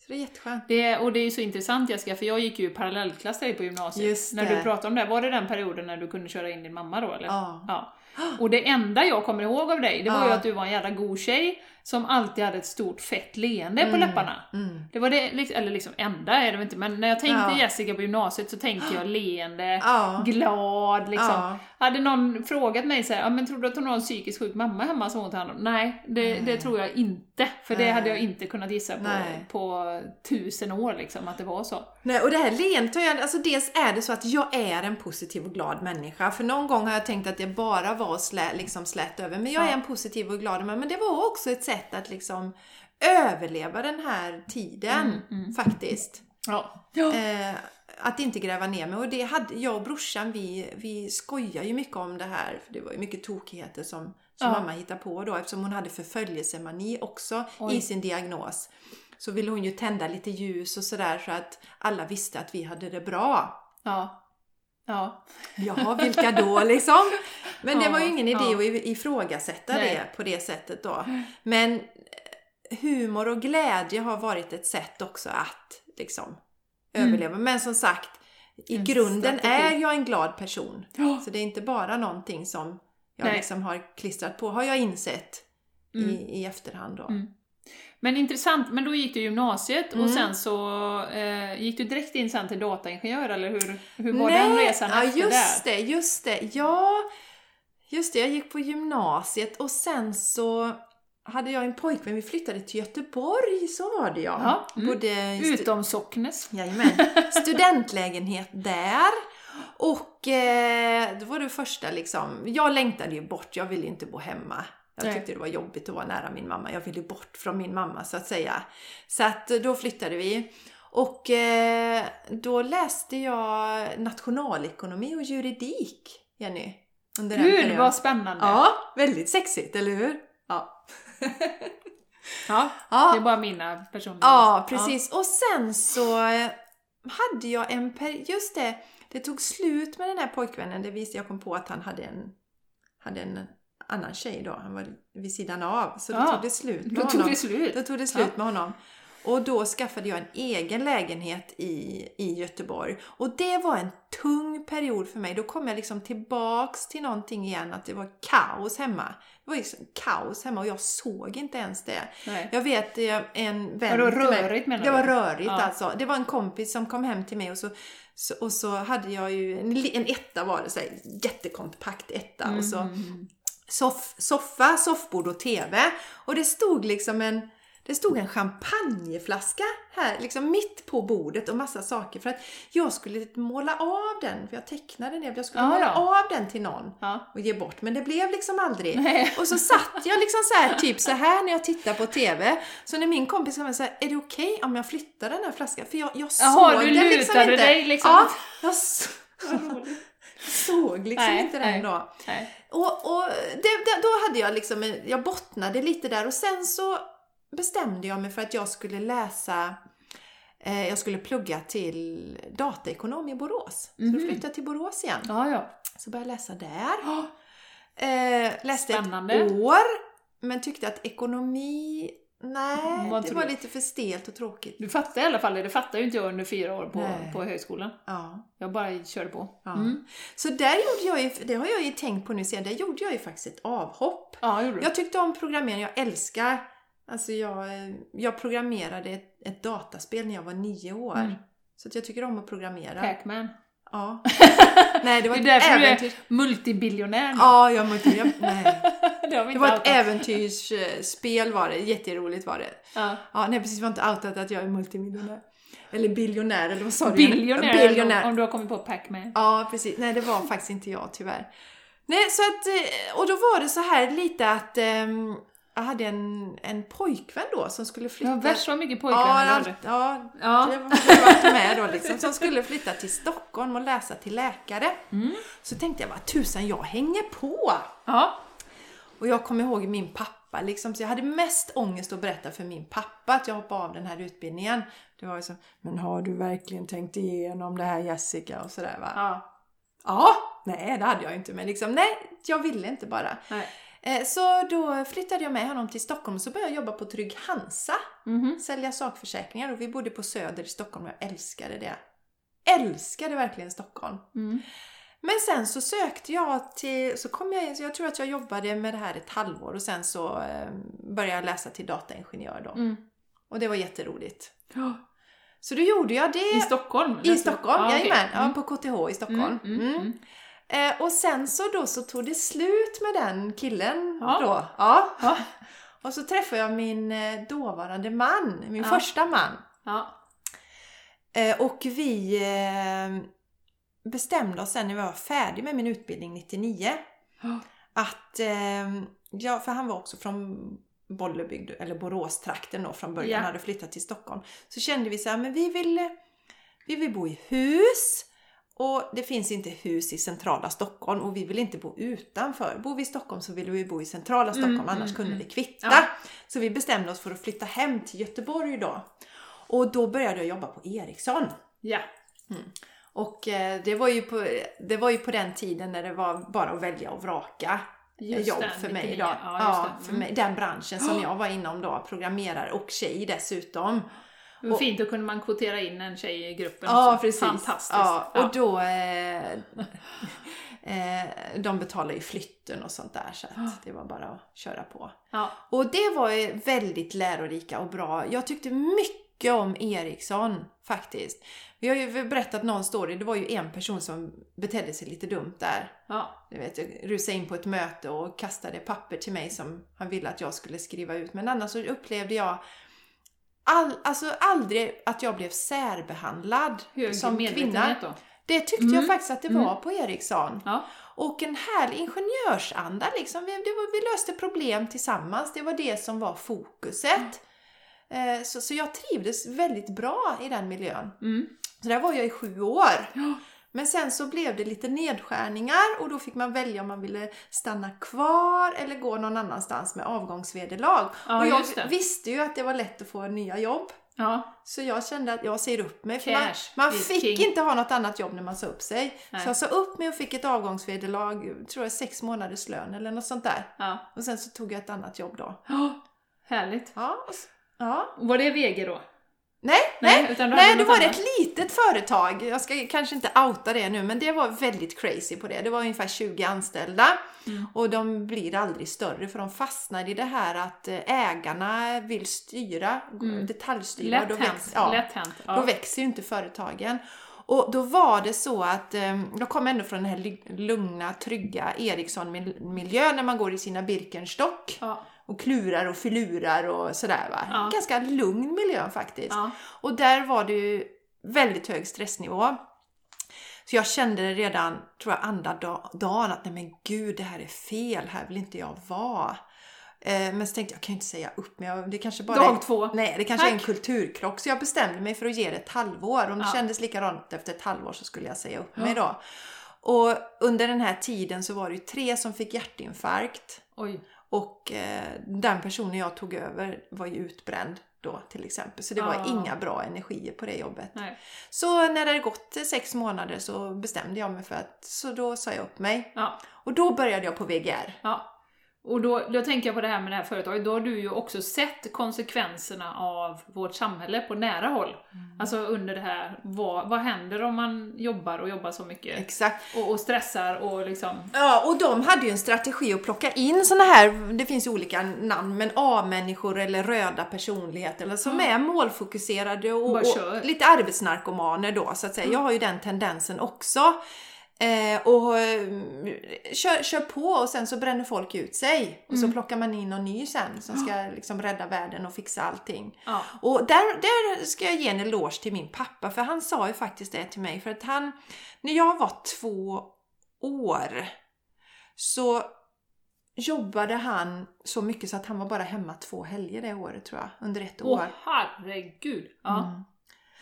Så det är jätteskönt. Det är, och det är ju så intressant Jessica, för jag gick ju parallellklass där på gymnasiet. Just när det. du pratade om det, var det den perioden när du kunde köra in din mamma då eller? Ja. ja. Och det enda jag kommer ihåg av dig, det var Ja. ju att du var en jävla god tjej som alltid hade ett stort fett leende på läpparna. Mm. Det var det, liksom- eller liksom enda är det inte, men när jag tänkte Ja. Jessica på gymnasiet så tänkte jag leende, Ja. glad liksom. Ja. Hade någon frågat mig så här, ja men tror du att hon har en psykiskt sjuk mamma hemma som hon tar hand om? Nej, det, det tror jag inte. För det hade jag inte kunnat gissa på, Nej. på tusen år liksom, att det var så. Nej, och det här leendet har jag, alltså dels är det så att jag är en positiv och glad människa. För någon gång har jag tänkt att det bara var slä, liksom slät över. Men jag Ja. är en positiv och glad människa. Men det var också ett sätt att liksom överleva den här tiden Mm, faktiskt. Ja. Eh, att inte gräva ner mig. Och det hade jag och brorsan, vi, vi skojar ju mycket om det här. För det var ju mycket tokigheter som, som Ja. mamma hittade på då. Eftersom hon hade förföljelsemani också Oj. i sin diagnos. Så ville hon ju tända lite ljus och sådär så att alla visste att vi hade det bra. Ja. Ja. Jaha, vilka då liksom? Men det Ja, var ju ingen idé ja. att ifrågasätta Nej. det på det sättet då. Men eh, humor och glädje har varit ett sätt också att liksom överleva. Men som sagt, i En grunden strategi. är jag en glad person. Ja. Så det är inte bara någonting som jag Nej. liksom har klistrat på, har jag insett Mm. i, i efterhand då. Mm. Men intressant, men då gick du gymnasiet och Mm. sen så eh, gick du direkt in sen till dataingenjör eller hur, hur var den resan ja, efter just där? det, just det. Ja, just det. Jag gick på gymnasiet och sen så hade jag en pojkvän. Vi flyttade till Göteborg, så var det ja. Ja, mm. Stu- Utom Socknes. Jajamän. Studentlägenhet där. Och eh, då var det första liksom, jag längtade ju bort, jag ville inte bo hemma. Jag tyckte det var jobbigt att vara nära min mamma. Jag ville bort från min mamma så att säga. Så att eh, då flyttade vi. Och eh, då läste jag nationalekonomi och juridik, Jenny. Under Gud vad spännande! Ja, väldigt sexigt, eller hur? Ja. Ja, ja. Det är bara mina personliga Ja, precis. Och sen så eh, hade jag en period, just det, det tog slut med den här pojkvännen. Det visste jag kom på att han hade en, hade en annan tjej då. Han var vid sidan av. Så då Ja, tog det slut med Då honom. tog det slut. Då tog det slut Ja. med honom. Och då skaffade jag en egen lägenhet i, i Göteborg. Och det var en tung period för mig. Då kom jag liksom tillbaks till någonting igen, att det var kaos hemma. Det var liksom kaos hemma och jag såg inte ens det. Nej. Jag vet eh, en vän till mig- rörigt menar Det du? var rörigt Ja. alltså. Det var en kompis som kom hem till mig och så, så, och så hade jag ju en, en etta var det, så här, jättekompakt etta och så Mm. Soff, soffa, soffbord och TV. Och det stod liksom en det stod en champagneflaska här, liksom mitt på bordet och massa saker för att jag skulle måla av den, för jag tecknade den, jag skulle Ja, måla av den till någon Ja. och ge bort, men det blev liksom aldrig. Nej. Och så satt jag liksom så här, typ så här när jag tittar på TV. Så när min kompis kom sa, är det okej om jag flyttar den här flaskan? För jag, jag Jaha, såg du den liksom lutade inte. dig liksom. Ja, jag så, såg liksom Nej, inte den nej. då. Nej. Och, och det, då hade jag liksom, jag bottnade lite där och sen så bestämde jag mig för att jag skulle läsa eh, jag skulle plugga till dataekonom i Borås. Så Mhm. då flyttade jag till Borås igen. Ja, ja. Så började jag läsa där. Eh, läste Spännande. ett år, men tyckte att ekonomi, nej, Vad det var du? lite för stelt och tråkigt. Du fattar i alla fall det, det fattar ju inte jag under fyra år på, Nej. på högskolan. Ja. Jag bara körde på. ja. Mm. Så där gjorde jag ju, det har jag ju tänkt på nu sen, där gjorde jag ju faktiskt ett avhopp. Ja, gjorde du. Jag tyckte om programmering, jag älskar Alltså jag, jag programmerade ett, ett dataspel när jag var nio år. Mm. Så att jag tycker om att programmera. Pac-Man. Ja. Nej, det var Det är därför du äventyr. är multibiljonär nu. Ja, jag jag, nej. det har vi Det var ett äventyrsspel var det, jätteroligt var det. Ja. Ja, nej precis, det var inte outat att jag är multimiljonär. Eller biljonär, eller vad sa du? Biljonär, Biljonär. Om, om du har kommit på Pac-Man. Ja, precis. Nej, det var faktiskt inte jag tyvärr. Nej, så att, eh, och då var det så här lite att ehm, jag hade en, en pojkvän då som skulle flytta. Ja, värst vad mycket ja, pojkvänner allt, hade. ja, Ja. det har varit med då liksom. Som skulle flytta till Stockholm och läsa till läkare. Mm. Så tänkte jag, vad tusan, jag hänger på! Ja. Och jag kommer ihåg min pappa liksom, så jag hade mest ångest att berätta för min pappa att jag hoppade av den här utbildningen. Det var ju så, men har du verkligen tänkt igenom det här Jessica? Och sådär va. ja. Ja, nej det hade jag inte, men liksom nej, jag ville inte bara. Nej. Eh, Så då flyttade jag med honom till Stockholm och så började jag jobba på Trygg Hansa. Mhm. Sälja sakförsäkringar och vi bodde på Söder i Stockholm och jag älskade det. Älskade verkligen Stockholm. Mm. Men sen så sökte jag till, så kom jag in, så jag tror att jag jobbade med det här ett halvår och sen så eh, började jag läsa till dataingenjör då. Mm. Och det var jätteroligt. Så då gjorde jag det. I Stockholm? I Stockholm, ja, okej. jajamän. Ja, Mm. på KTH i Stockholm. Mm, mm, mm. Eh, och sen så då så tog det slut med den killen Ja. då. Ja. Ja. Och så träffade jag min eh, dåvarande man, min Ja. första man. Ja. Eh, och vi eh, bestämde oss sen när vi var färdig med min utbildning 99 Ja. att, eh, ja, för han var också från Bollebygd, eller Boråstrakten då från början, Ja. hade flyttat till Stockholm. Så kände vi så här, men vi vill, vi vill bo i hus och det finns inte hus i centrala Stockholm och vi vill inte bo utanför. Bor vi i Stockholm så vill vi bo i centrala Stockholm, Mm, annars mm, kunde mm. det kvitta. Ja. Så vi bestämde oss för att flytta hem till Göteborg då. Och då började jag jobba på Ericsson. Ja. Och eh, det var, ju på, det var ju på den tiden när det var bara att välja och vraka Just jobb det, för mig 99. då. Ja, Ja, för Mm. mig, den branschen som jag var inom då, programmerare och tjej dessutom. Det var fint, då kunde man kvotera in en tjej i gruppen Ja, också. precis. Fantastiskt. Ja, och då... Eh, eh, de betalar ju flytten och sånt där så att det var bara att köra på. ja. Och det var väldigt lärorika och bra. Jag tyckte mycket om Ericsson faktiskt. Vi har ju berättat någon story, det var ju en person som betedde sig lite dumt där. ja. Du vet, rusade in på ett möte och kastade papper till mig som han ville att jag skulle skriva ut. Men annars så upplevde jag all, alltså aldrig att jag blev särbehandlad Hög som kvinna. då. Det tyckte Mm. jag faktiskt att det var på Ericsson. Ja. Och en härlig ingenjörsanda liksom. Vi, var, vi löste problem tillsammans. Det var det som var fokuset. Eh, så, så jag trivdes väldigt bra i den miljön. Mm. Så där var jag i sju år. Ja. Men sen så blev det lite nedskärningar och då fick man välja om man ville stanna kvar eller gå någon annanstans med avgångsvederlag. Ja, och jag visste ju att det var lätt att få nya jobb. Ja. Så jag kände att jag säger upp mig. Man, man fick king. inte ha något annat jobb när man sa upp sig. Nej. Så jag sa upp mig och fick ett avgångsvederlag, tror jag sex månaders lön eller något sånt där. ja. Och sen så tog jag ett annat jobb då. Ja. Härligt. Ja, och ja. Var det VG då? Nej, Nej, nej, utan det var annat. ett litet företag. Jag ska kanske inte outa det nu, men det var väldigt crazy på det. Det var ungefär 20 anställda Mm. och de blir aldrig större för de fastnar i det här att eh, ägarna vill styra, Mm. detaljstyra. och då, Lätt hänt. ja, Lätt hänt. då Ja. växer ju inte företagen. Och då var det så att, jag kom ändå från den här lugna, trygga Ericsson-miljön när man går i sina Birkenstock Ja. Och klurar och filurar och sådär va. Ja. Ganska lugn miljö faktiskt. Ja. Och där var det ju väldigt hög stressnivå. Så jag kände det redan, tror jag, andra da- dagen att nej men gud, det här är fel, här vill inte jag vara. Eh, men så tänkte jag, jag kan ju inte säga upp mig, det kanske bara Dag två. Nej, det kanske är en Tack. kulturkrock. Så jag bestämde mig för att ge det ett halvår. Om det Ja. kändes likadant efter ett halvår så skulle jag säga upp mig då. Och under den här tiden så var det ju tre som fick hjärtinfarkt. Oj. Och eh, den personen jag tog över var ju utbränd då till exempel. Så det var Ah. inga bra energier på det jobbet. Nej. Så när det hade gått sex månader så bestämde jag mig för att, så då sa jag upp mig. Ja. Och då började jag på VGR. Ja. Och då, då tänker jag på det här med det här företaget, då har du ju också sett konsekvenserna av vårt samhälle på nära håll. Mm. Alltså under det här, vad, vad händer om man jobbar och jobbar så mycket? Exakt. Och, och stressar och liksom... Ja, och de hade ju en strategi att plocka in såna här, det finns ju olika namn, men A-människor eller röda personligheter eller som är målfokuserade och, och lite arbetsnarkomaner då så att säga. Jag har ju den tendensen också. Eh, och eh, kör, kör på och sen så bränner folk ut sig. Och så plockar man in någon ny sen som ska liksom rädda världen och fixa allting. Ja. Och där, där ska jag ge en eloge till min pappa för han sa ju faktiskt det till mig för att han, när jag var två år så jobbade han så mycket så att han var bara hemma två helger det året tror jag, under ett Åh år. herregud! Ja. Mm.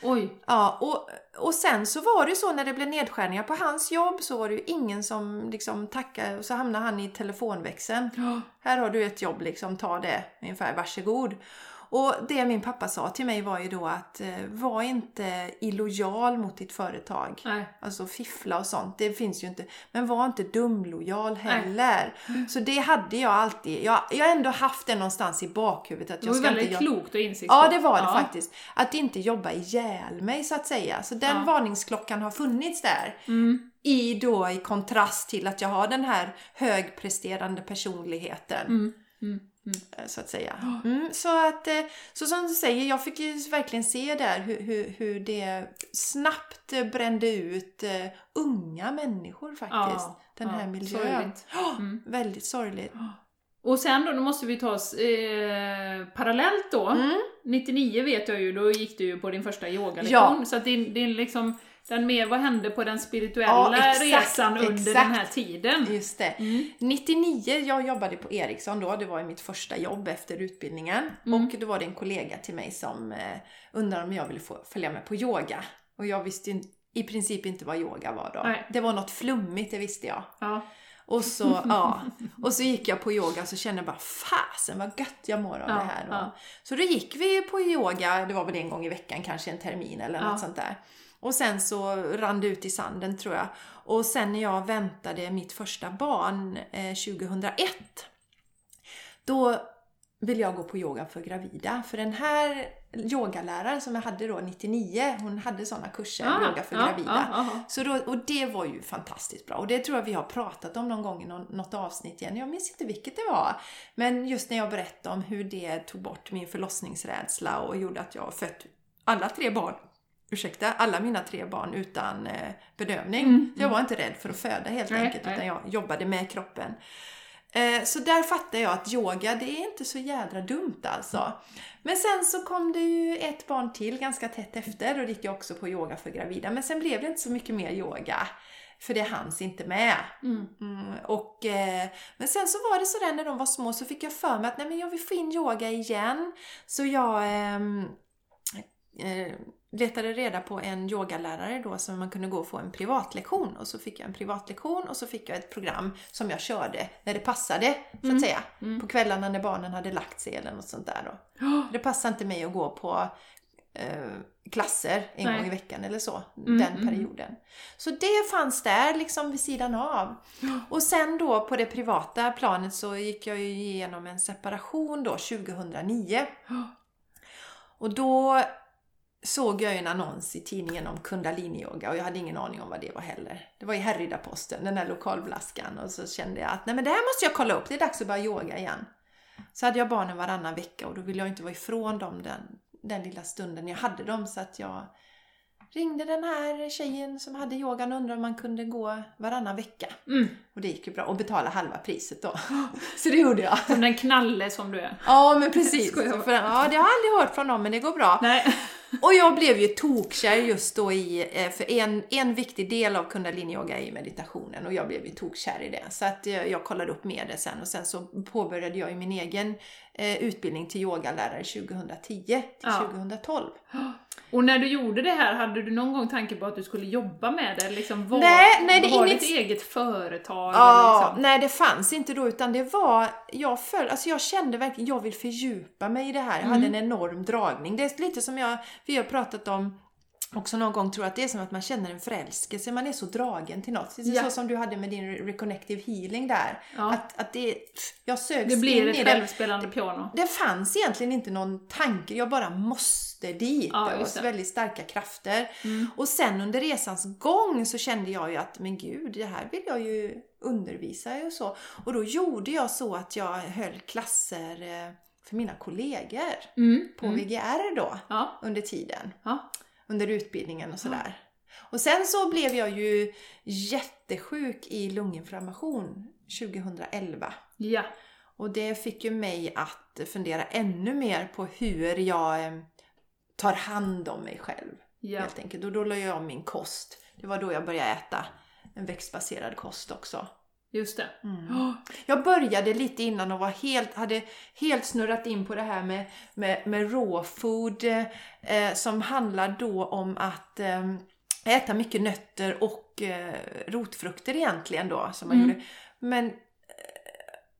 Oj. Ja, och, och sen så var det ju så när det blev nedskärningar på hans jobb så var det ju ingen som liksom tackade och så hamnade han i telefonväxeln. Ja. Här har du ett jobb, liksom, ta det, ungefär, varsågod. Och det min pappa sa till mig var ju då att eh, var inte illojal mot ditt företag. Nej. Alltså fiffla och sånt, det finns ju inte. Men var inte dumlojal heller. Så det hade jag alltid. Jag, jag har ändå haft det någonstans i bakhuvudet. Att Det jag var ska väldigt inte, klokt och insiktsfullt. Ja, det var det Ja. faktiskt. Att inte jobba ihjäl mig så att säga. Så den Ja. varningsklockan har funnits där. Mm. I då i kontrast till att jag har den här högpresterande personligheten. Mm. Mm. Eh, Så att säga. Mm, så att, så som du säger, jag fick ju verkligen se där hur, hur, hur det snabbt brände ut eh, unga människor faktiskt. Ja, den här ja, miljön. sorgligt. Mm. Väldigt sorgligt. Och sen då, då måste vi ta oss eh, parallellt då. Mm. 99 vet jag ju, då gick du ju på din första yogalektion. Ja. Så att din, din liksom, den mer, vad hände på den spirituella Ja, exakt, resan under exakt. den här tiden? Just det. Mm. 99, jag jobbade på Ericsson då, det var mitt första jobb efter utbildningen. Mm. Och då var det en kollega till mig som eh, undrade om jag ville få följa med på yoga. Och jag visste ju i princip inte vad yoga var då. Nej. Det var något flummigt, det visste jag. Ja. Och så, ja. och så gick jag på yoga och så kände jag bara fasen vad gött jag mår av Ja, det här. ja. Så då gick vi på yoga, det var väl en gång i veckan, kanske en termin eller Ja. något sånt där. Och sen så rann det ut i sanden tror jag. Och sen när jag väntade mitt första barn eh, 2001 då vill jag gå på yoga för gravida. För den här yogaläraren som jag hade då 99, hon hade sådana kurser, Ah, yoga för ja, gravida. ja, ja. Så då, och det var ju fantastiskt bra. Och det tror jag vi har pratat om någon gång i något avsnitt igen. Jag minns inte vilket det var. Men just när jag berättade om hur det tog bort min förlossningsrädsla och gjorde att jag fött alla tre barn. Ursäkta, alla mina tre barn utan eh, bedövning. Mm, Jag var inte rädd för att föda helt Nej, enkelt, nej. utan jag jobbade med kroppen. Eh, Så där fattade jag att yoga, det är inte så jädra dumt alltså. Men sen så kom det ju ett barn till ganska tätt efter och då gick jag också på yoga för gravida. Men sen blev det inte så mycket mer yoga. För det hanns inte med. Mm. Mm, och, eh, men sen så var det sådär när de var små så fick jag för mig att nej, men jag vill få in yoga igen. Så jag ehm, eh, letade reda på en yogalärare då som man kunde gå och få en privatlektion. Och så fick jag en privatlektion och så fick jag ett program som jag körde när det passade, så att säga. På kvällarna när barnen hade lagt sig eller något sånt där då. Ja. Det passade inte mig att gå på eh, klasser en Nej. gång i veckan eller så, Mm, den mm. perioden. Så det fanns där liksom vid sidan av. Och sen då på det privata planet så gick jag ju igenom en separation då 2009. Och då såg jag en annons i tidningen om kundaliniyoga och jag hade ingen aning om vad det var heller. Det var i Härryda-Posten, den där lokalblaskan och så kände jag att nej men det här måste jag kolla upp, det är dags att börja yoga igen. Så hade jag barnen varannan vecka och då ville jag inte vara ifrån dem den, den lilla stunden jag hade dem så att jag ringde den här tjejen som hade yogan och undrade om man kunde gå varannan vecka. Mm. Och det gick ju bra och betala halva priset då. Så det gjorde jag. Som den knalle som du är. Ja men precis. För, ja, det har jag aldrig hört från dem men det går bra. Nej. Och jag blev ju tokkär just då i, eh, för en, en viktig del av kundaliniyoga är ju meditationen och jag blev ju tokkär i det. Så att jag, jag kollade upp mer det sen och sen så påbörjade jag ju min egen eh, utbildning till yogalärare 2010 till Ja. 2012. Och när du gjorde det här, hade du någon gång tanke på att du skulle jobba med det? Liksom var, Nej, nej, det var inget- ditt eget företag? Ja, liksom? nej det fanns inte då utan det var, jag föll, alltså jag kände verkligen, jag vill fördjupa mig i det här. Jag hade en enorm dragning. Det är lite som jag, vi har pratat om också någon gång tror att det är som att man känner en förälskelse, man är så dragen till något. Det är Ja. så som du hade med din reconnective healing där. Ja. Att, att det, jag sögs Det blir in ett i det. självspelande piano. Det fanns egentligen inte någon tanke, jag bara måste dit. Ja, det var det. väldigt starka krafter. Mm. Och sen under resans gång så kände jag ju att, men gud, det här vill jag ju undervisa och så. Och då gjorde jag så att jag höll klasser eh, för mina kollegor Mm. på Mm. VGR då, Ja. under tiden. Ja. Under utbildningen och sådär. Och sen så blev jag ju jättesjuk i lunginflammation 2011. ja. Och det fick ju mig att fundera ännu mer på hur jag eh, tar hand om mig själv. Ja. Helt enkelt. Och då la jag om min kost. Det var då jag började äta en växtbaserad kost också. Just det. Mm. Jag började lite innan och var helt, hade helt snurrat in på det här med, med, med raw food eh, som handlar då om att eh, äta mycket nötter och eh, rotfrukter egentligen då. Som man Mm. gjorde. Men eh,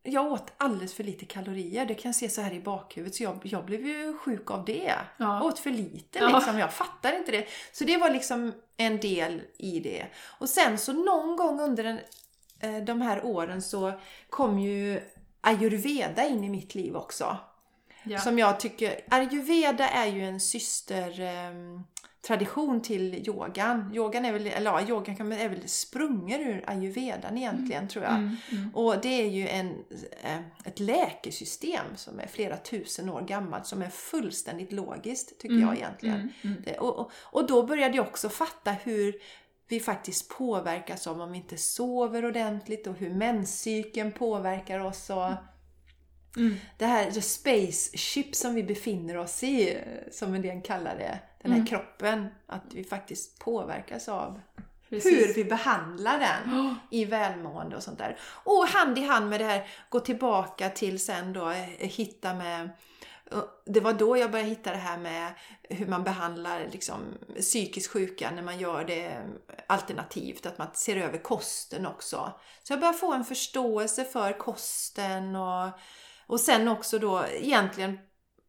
jag åt alldeles för lite kalorier. Det kan jag se så här i bakhuvudet. Så jag, jag blev ju sjuk av det. Ja. Jag åt för lite Ja. liksom. Jag fattar inte det. Så det var liksom en del i det. Och sen så någon gång under eh, de här åren så kom ju ayurveda in i mitt liv också. ja. Som jag tycker, ayurveda är ju en syster eh, tradition till yogan. Yogan är väl, eller ja, yogan kan, är väl sprungen ur ayurvedan egentligen tror jag. Mm, mm. Och det är ju en, eh, ett läkesystem som är flera tusen år gammalt som är fullständigt logiskt tycker jag egentligen. Mm, mm. Det, och, och då började jag också fatta hur vi faktiskt påverkas av om vi inte sover ordentligt och hur menscykeln påverkar oss. Och Mm. Det här the spaceship som vi befinner oss i, som en del kallar det, den här Mm. kroppen, att vi faktiskt påverkas av Precis. hur vi behandlar den i välmående och sånt där. Och hand i hand med det här, gå tillbaka till sen då eh, hitta med det var då jag började hitta det här med hur man behandlar liksom, psykiskt sjuka när man gör det alternativt, att man ser över kosten också. Så jag började få en förståelse för kosten och, och sen också då egentligen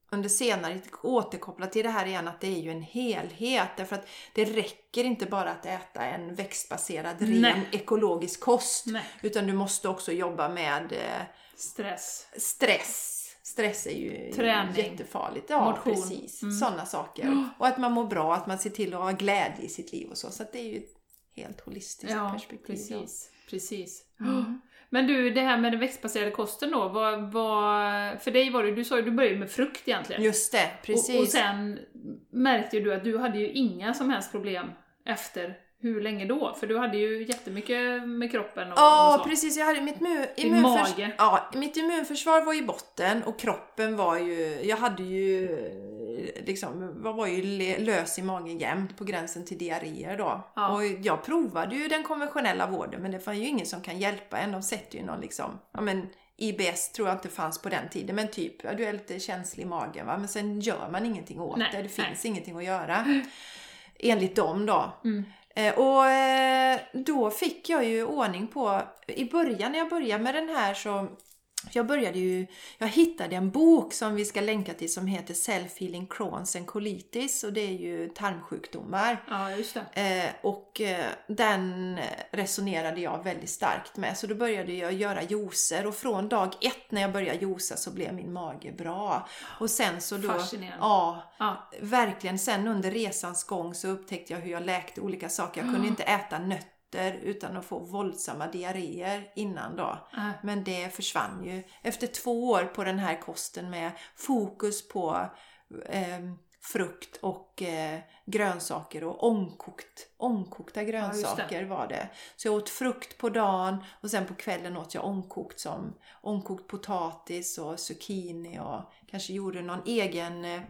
under senare återkoppla till det här igen att det är ju en helhet. Därför att det räcker inte bara att äta en växtbaserad, ren, Nej. ekologisk kost. Nej. Utan du måste också jobba med eh, Stress. stress. Stress är ju Träning. jättefarligt. Ja, Motion. precis. Mm. Sådana saker. Och att man mår bra, att man ser till att ha glädje i sitt liv och så. Så det är ju ett helt holistiskt Ja, perspektiv. precis. precis. Mm. Men du, det här med den växtbaserade kosten då, vad, vad, för dig var det, du sa ju du började med frukt egentligen. Just det, precis. Och, och sen märkte ju du att du hade ju inga som helst problem efter hur länge då? För du hade ju jättemycket med kroppen och, Ja, och så. precis. Jag hade mitt, mu- Din immunförs- mage. ja, mitt immunförsvar var i botten och kroppen var ju... Jag hade ju liksom, var var ju lös i magen jämt på gränsen till diarréer då. Ja. Och jag provade ju den konventionella vården men det fanns ju ingen som kan hjälpa en. De sätter ju någon liksom, ja men IBS tror jag inte fanns på den tiden men typ, ja, du är lite känslig i magen va. Men sen gör man ingenting åt Nej, det. Det nej. finns ingenting att göra. Enligt dem då. Mm. Eh, Och eh, då fick jag ju ordning på, i början när jag började med den här så jag började ju, jag hittade en bok som vi ska länka till som heter Self-Healing Crohn's and Colitis och det är ju tarmsjukdomar. Ja, just det. Eh, och eh, den resonerade jag väldigt starkt med. Så då började jag göra juicer och från dag ett när jag började juica så blev min mage bra. Och sen så då... Fascinerande. Ja, Ja. verkligen. Sen under resans gång så upptäckte jag hur jag läkte olika saker. Jag kunde inte äta nötter utan att få våldsamma diarréer innan då. Äh. Men det försvann ju. Efter två år på den här kosten med fokus på eh, frukt och eh, grönsaker och ångkokt, ångkokta grönsaker var det. Så jag åt frukt på dagen och sen på kvällen åt jag ångkokt som ångkokt potatis och zucchini och kanske gjorde någon egen eh,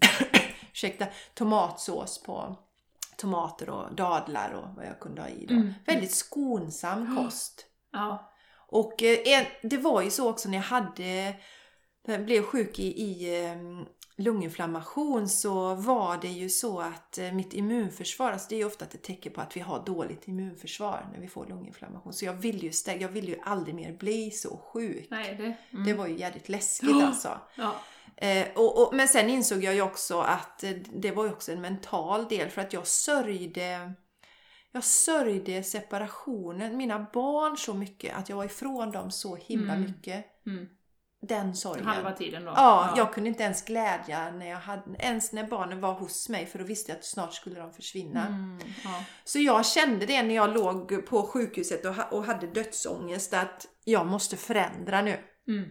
ursäkta, tomatsås på tomater och dadlar och vad jag kunde ha i då. Mm. Väldigt skonsam kost. Ja. Och eh, det var ju så också när jag hade, när jag blev sjuk i, i eh, lunginflammation så var det ju så att eh, mitt immunförsvar, alltså det är ju ofta ett tecken på att vi har dåligt immunförsvar när vi får lunginflammation. Så jag ville ju, jag ville ju aldrig mer bli så sjuk. Nej, det... Mm. Det var ju jävligt läskigt alltså. Ja. Eh, och, och, men sen insåg jag ju också att eh, det var ju också en mental del för att jag sörjde jag sörjde separationen, mina barn så mycket, att jag var ifrån dem så himla Mm. mycket. Mm. Den sorgen. Halva tiden då. Ja, jag kunde inte ens glädja när jag hade, ens när barnen var hos mig för då visste jag att snart skulle de försvinna. Mm. Ja. Så jag kände det när jag låg på sjukhuset och, och hade dödsångest att jag måste förändra nu. Mm.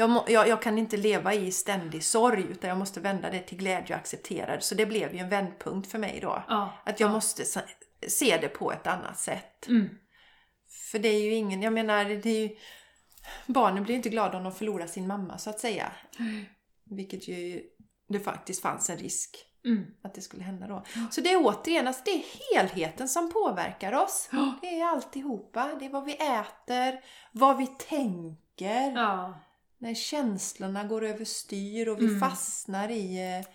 Jag, må, jag, jag kan inte leva i ständig sorg utan jag måste vända det till glädje och acceptera det. Så det blev ju en vändpunkt för mig då. Ja. Att jag ja. måste se- det på ett annat sätt. Mm. För det är ju ingen, jag menar, det är ju, barnen blir ju inte glada om de förlorar sin mamma så att säga. Vilket ju det faktiskt fanns en risk Mm. att det skulle hända då. Så det är återigen, alltså det är helheten som påverkar oss. Det är alltihopa. Det är vad vi äter, vad vi tänker. Ja. När känslorna går överstyr och vi Mm. fastnar i eh,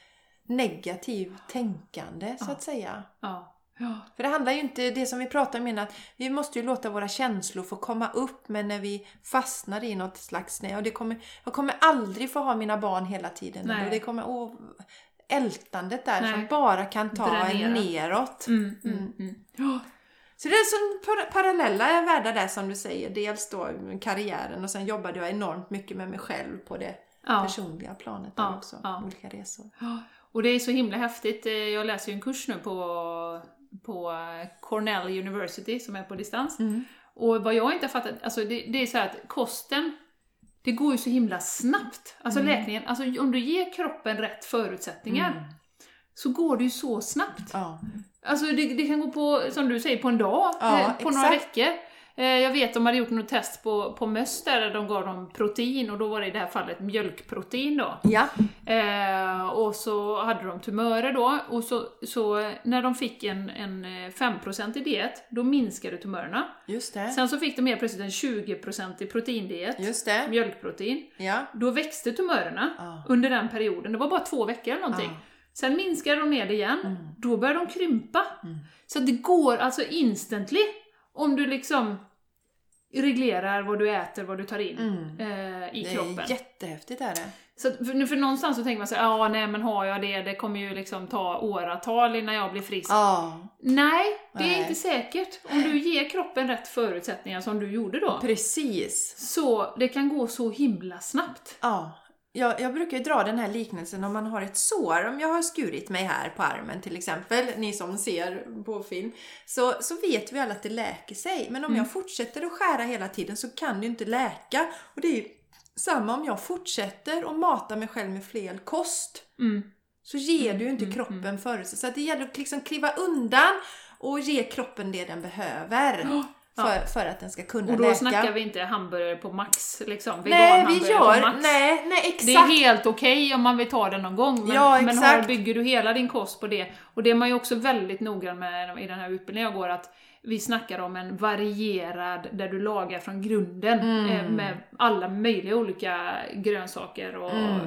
negativ tänkande så Ja. att säga. Ja. Ja. För det handlar ju inte, det som vi pratar om att vi måste ju låta våra känslor få komma upp men när vi fastnar i något slags snö, och det kommer, jag kommer aldrig få ha mina barn hela tiden. Nej. Och det kommer, åh, ältandet där Nej. som bara kan ta en Dränera. neråt. Mm. Mm. Mm. Så det är som par- parallella världar där som du säger. Dels då karriären och sen jobbade jag enormt mycket med mig själv på det Ja. personliga planet Ja, också. ja. Olika resor. Och det är så himla häftigt. Eh, Jag läser ju en kurs nu på, på Cornell University som är på distans. Mm. Och vad jag inte har fattat, alltså det, det är så här att kosten, det går ju så himla snabbt. Alltså Mm. läkningen, alltså om du ger kroppen rätt förutsättningar Mm. Så går det ju så snabbt. Ja. Alltså det, det kan gå på, som du säger, på en dag, Ja, eh, på några exakt. veckor. Eh, Jag vet de hade gjort något test på, på möss där de gav dem protein och då var det i det här fallet mjölkprotein då. Ja. Eh, och så hade de tumörer då, och så, så eh, när de fick en, en eh, 5% diet, då minskade tumörerna. Just det. Sen så fick de helt plötsligt en 20% proteindiet, Just det. mjölkprotein. Ja. Då växte tumörerna Ja. under den perioden, det var bara två veckor eller någonting. Ja. Sen minskade de ner det igen, Mm. då började de krympa. Mm. Så det går alltså instantly, om du liksom reglerar vad du äter, vad du tar in Mm. eh, i Det kroppen. är jättehäftigt är det. Så att för, för någonstans så tänker man så här, ja nej men har jag det, det kommer ju liksom ta åratal innan jag blir frisk. Ja, Nej, det är Nej. inte säkert. Om du ger kroppen rätt förutsättningar som du gjorde då, precis. så det kan gå så himla snabbt. Ja. Jag, jag brukar ju dra den här liknelsen om man har ett sår. Om jag har skurit mig här på armen till exempel, ni som ser på film, så, så vet vi alla att det läker sig. Men om Mm. jag fortsätter att skära hela tiden så kan det ju inte läka. Och det är ju samma om jag fortsätter att mata mig själv med fel kost. Mm. Så ger du ju inte mm, kroppen förutsättningar. Så det gäller att liksom kliva undan och ge kroppen det den behöver. Ja. För, för att den ska kunna Och då läka. snackar vi inte hamburgare på max, liksom. Nej, vi gör... på max. Nej, nej, exakt. Det är helt okej om man vill ta det någon gång, men, Ja, men exakt. bygger du hela din kost på det, och det är man ju också väldigt noggrann med i den här utbildningen jag går, att vi snackar om en varierad, där du lagar från grunden Mm. eh, med alla möjliga olika grönsaker och Mm.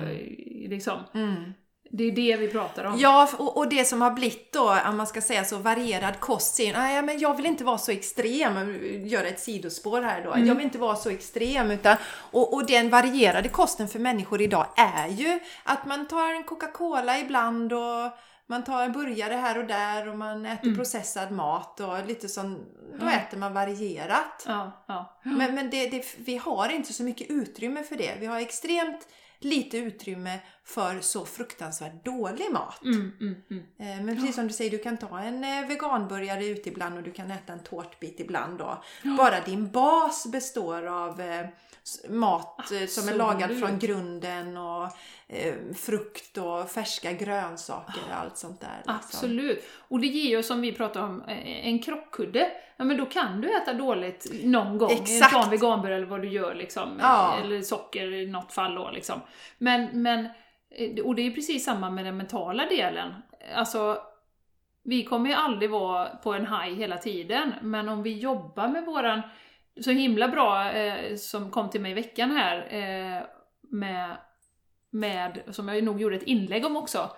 liksom. Mm. Det är det vi pratar om. Ja, och, och det som har blivit då, om man ska säga så, varierad kost, nej men jag vill inte vara så extrem, göra ett sidospår här då. Mm. Jag vill inte vara så extrem, utan, och, och den varierade kosten för människor idag är ju att man tar en Coca-Cola ibland och man tar en burgare här och där och man äter Mm. processad mat och lite sån, då Ja. äter man varierat. Ja, ja. Men, men det, det, vi har inte så mycket utrymme för det. Vi har extremt lite utrymme för så fruktansvärt dålig mat. Mm, mm, mm. Eh, Men precis som du säger, du kan ta en eh, veganburgare ut ibland och du kan äta en tårtbit ibland då. Bara din bas består av eh, mat eh, som är lagad Absolut. från grunden och frukt och färska grönsaker och allt sånt där. liksom. Absolut. Och det ger ju, som vi pratade om, en krockkudde. Ja men då kan du äta dåligt någon gång. Exakt. Ta en veganburgare eller vad du gör liksom. Ja. Eller socker i något fall då liksom. Men, men, och det är precis samma med den mentala delen. Alltså, vi kommer ju aldrig vara på en high hela tiden, men om vi jobbar med våran så himla bra, eh, som kom till mig i veckan här, eh, med, med, som jag nog gjorde ett inlägg om också,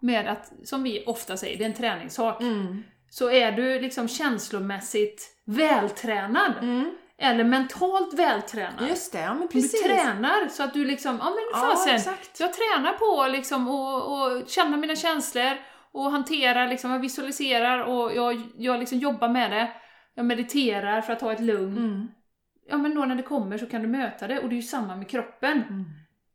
med att, som vi ofta säger, det är en träningssak. Mm. Så är du liksom känslomässigt vältränad, Mm. Eller mentalt vältränad, Just det, ja men du precis. tränar så att du liksom, ja men Ja, fasen, exakt. jag tränar på liksom och, och känna mina känslor och hantera, liksom, jag visualiserar och jag, jag liksom jobbar med det. Jag mediterar för att ha ett lugn. Mm. Ja men då när det kommer så kan du möta det och det är ju samma med kroppen. Mm.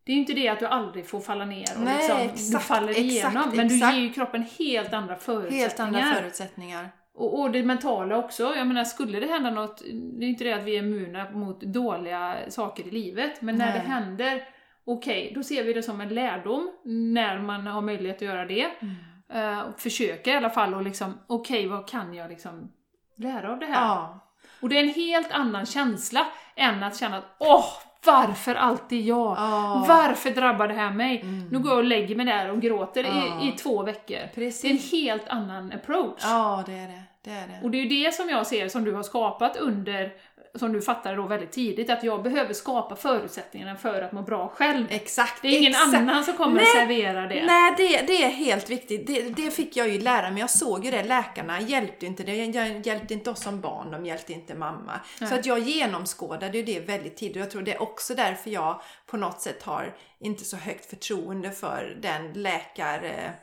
Det är ju inte det att du aldrig får falla ner och Nej, liksom, du exakt, faller exakt, igenom. Men du exakt. ger ju kroppen helt andra förutsättningar. Helt andra förutsättningar. Och, och det mentala också. Jag menar, skulle det hända något, det är inte det att vi är immuna mot dåliga saker i livet, men när Nej. det händer, okej, då ser vi det som en lärdom, när man har möjlighet att göra det. Mm. Eh, och försöka i alla fall och liksom, okej, vad kan jag liksom lära av det här? Ja. Och det är en helt annan känsla än att känna att, åh, varför alltid jag? Ja. Varför drabbar det här mig? Mm. Nu går jag och lägger mig där och gråter Ja. i, i två veckor. Precis. Det är en helt annan approach. Ja, det är det. Det är det. Och det är ju det som jag ser som du har skapat under, som du fattade då väldigt tidigt, att jag behöver skapa förutsättningarna för att må bra själv. Exakt. Det är ingen exakt. annan som kommer Nej, att servera det. Nej, det, det är helt viktigt. Det, det fick jag ju lära mig. Jag såg ju det. Läkarna hjälpte inte. Det jag hjälpte inte oss som barn. De hjälpte inte mamma. Nej. Så att jag genomskådade ju det väldigt tidigt. Och jag tror det är också därför jag på något sätt har inte så högt förtroende för den läkare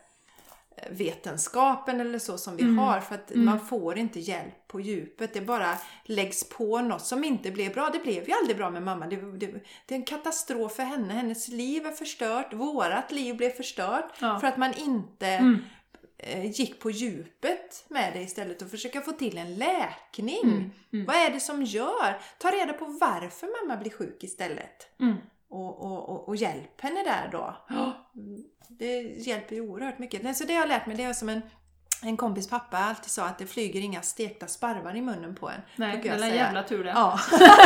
vetenskapen eller så som vi Mm. har för att man får inte hjälp på djupet. Det bara läggs på något som inte blev bra. Det blev ju aldrig bra med mamma. Det, det, det är en katastrof för henne. Hennes liv är förstört. Vårat liv blev förstört Ja. för att man inte Mm. eh, gick på djupet med det istället och försöka få till en läkning. Mm. Mm. Vad är det som gör? Ta reda på varför mamma blir sjuk istället. Och, och, och, och hjälp henne där då. Det hjälper ju oerhört mycket. Så det har jag lärt mig, det är som en, en kompis pappa alltid sa att det flyger inga stekta sparvar i munnen på en. Nej, det är jävla tur det. Ja.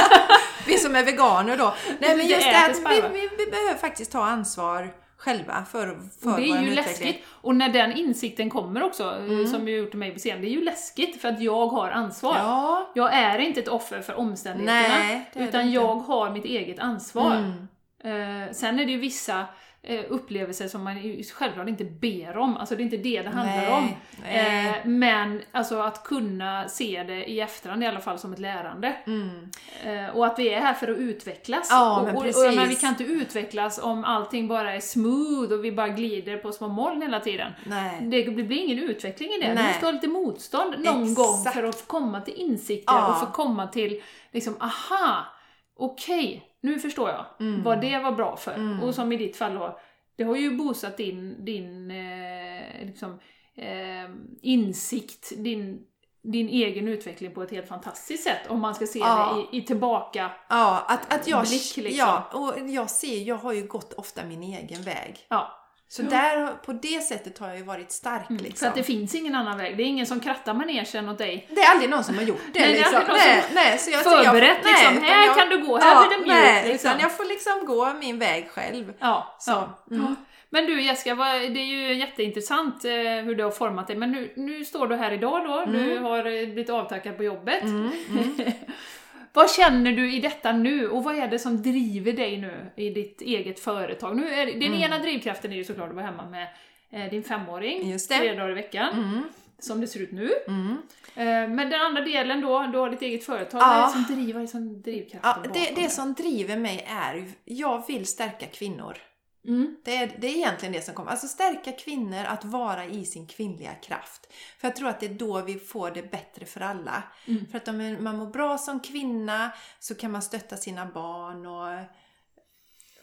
vi som är veganer då. Nej men just det att vi, vi, vi behöver faktiskt ta ansvar själva för, för Och det är ju utveckling. läskigt. Och när den insikten kommer också, eh, Mm. som ju gjort mig på scen, det är ju läskigt för att jag har ansvar. Ja. Jag är inte ett offer för omständigheterna, Nej, utan jag har mitt eget ansvar. Mm. Eh, sen är det ju vissa eh, upplevelser som man självklart inte ber om, alltså det är inte det det handlar Nej, om. nej. Eh, men alltså att kunna se det i efterhand i alla fall som ett lärande. Mm. Eh, och att vi är här för att utvecklas. Ja, och, men och, och, men vi kan inte utvecklas om allting bara är smooth och vi bara glider på små moln hela tiden. Nej. Det blir ingen utveckling i det. Nej. måste ha lite motstånd någon Exakt. gång för att komma till insikter Ja. och få komma till liksom, aha, okej, nu förstår jag Mm. vad det var bra för. Mm. Och som i ditt fall då, det har ju boostat din, din eh, liksom, eh, insikt, din, din egen utveckling på ett helt fantastiskt sätt om man ska se Ja. det i, i tillbaka. Ja, att, att jag, Blick, liksom. ja, och jag ser, jag har ju gått ofta min egen väg. Ja, Så där, på det sättet har jag ju varit stark mm. liksom. För att det finns ingen annan väg. Det är ingen som krattar manegen åt dig. Det är aldrig någon som har gjort det Nej, det är liksom. någon nej, nej, så jag, Förberett jag, liksom, utan här jag- kan du gå, här ja, blir det nej, mjukt. Liksom. utan jag får liksom gå min väg själv. Ja, Så, ja. mm. Men du Jessica, det är ju jätteintressant eh, hur du har format dig. Men nu, nu står du här idag då, du har eh, blivit avtackad på jobbet. Vad känner du i detta nu och vad är det som driver dig nu i ditt eget företag? Nu är, din Mm. ena drivkraften är ju såklart att vara hemma med eh, din femåring tre dagar i veckan, Mm, som det ser ut nu. mm. Eh, men den andra delen då, du har ditt eget företag, Ja. vad är det som driver, vad är det som drivkraften Ja, det, det som driver mig är jag vill stärka kvinnor. Mm. Det är, det är egentligen det som kommer. Alltså stärka kvinnor att vara i sin kvinnliga kraft. För jag tror att det är då vi får det bättre för alla. Mm. För att om man mår bra som kvinna så kan man stötta sina barn och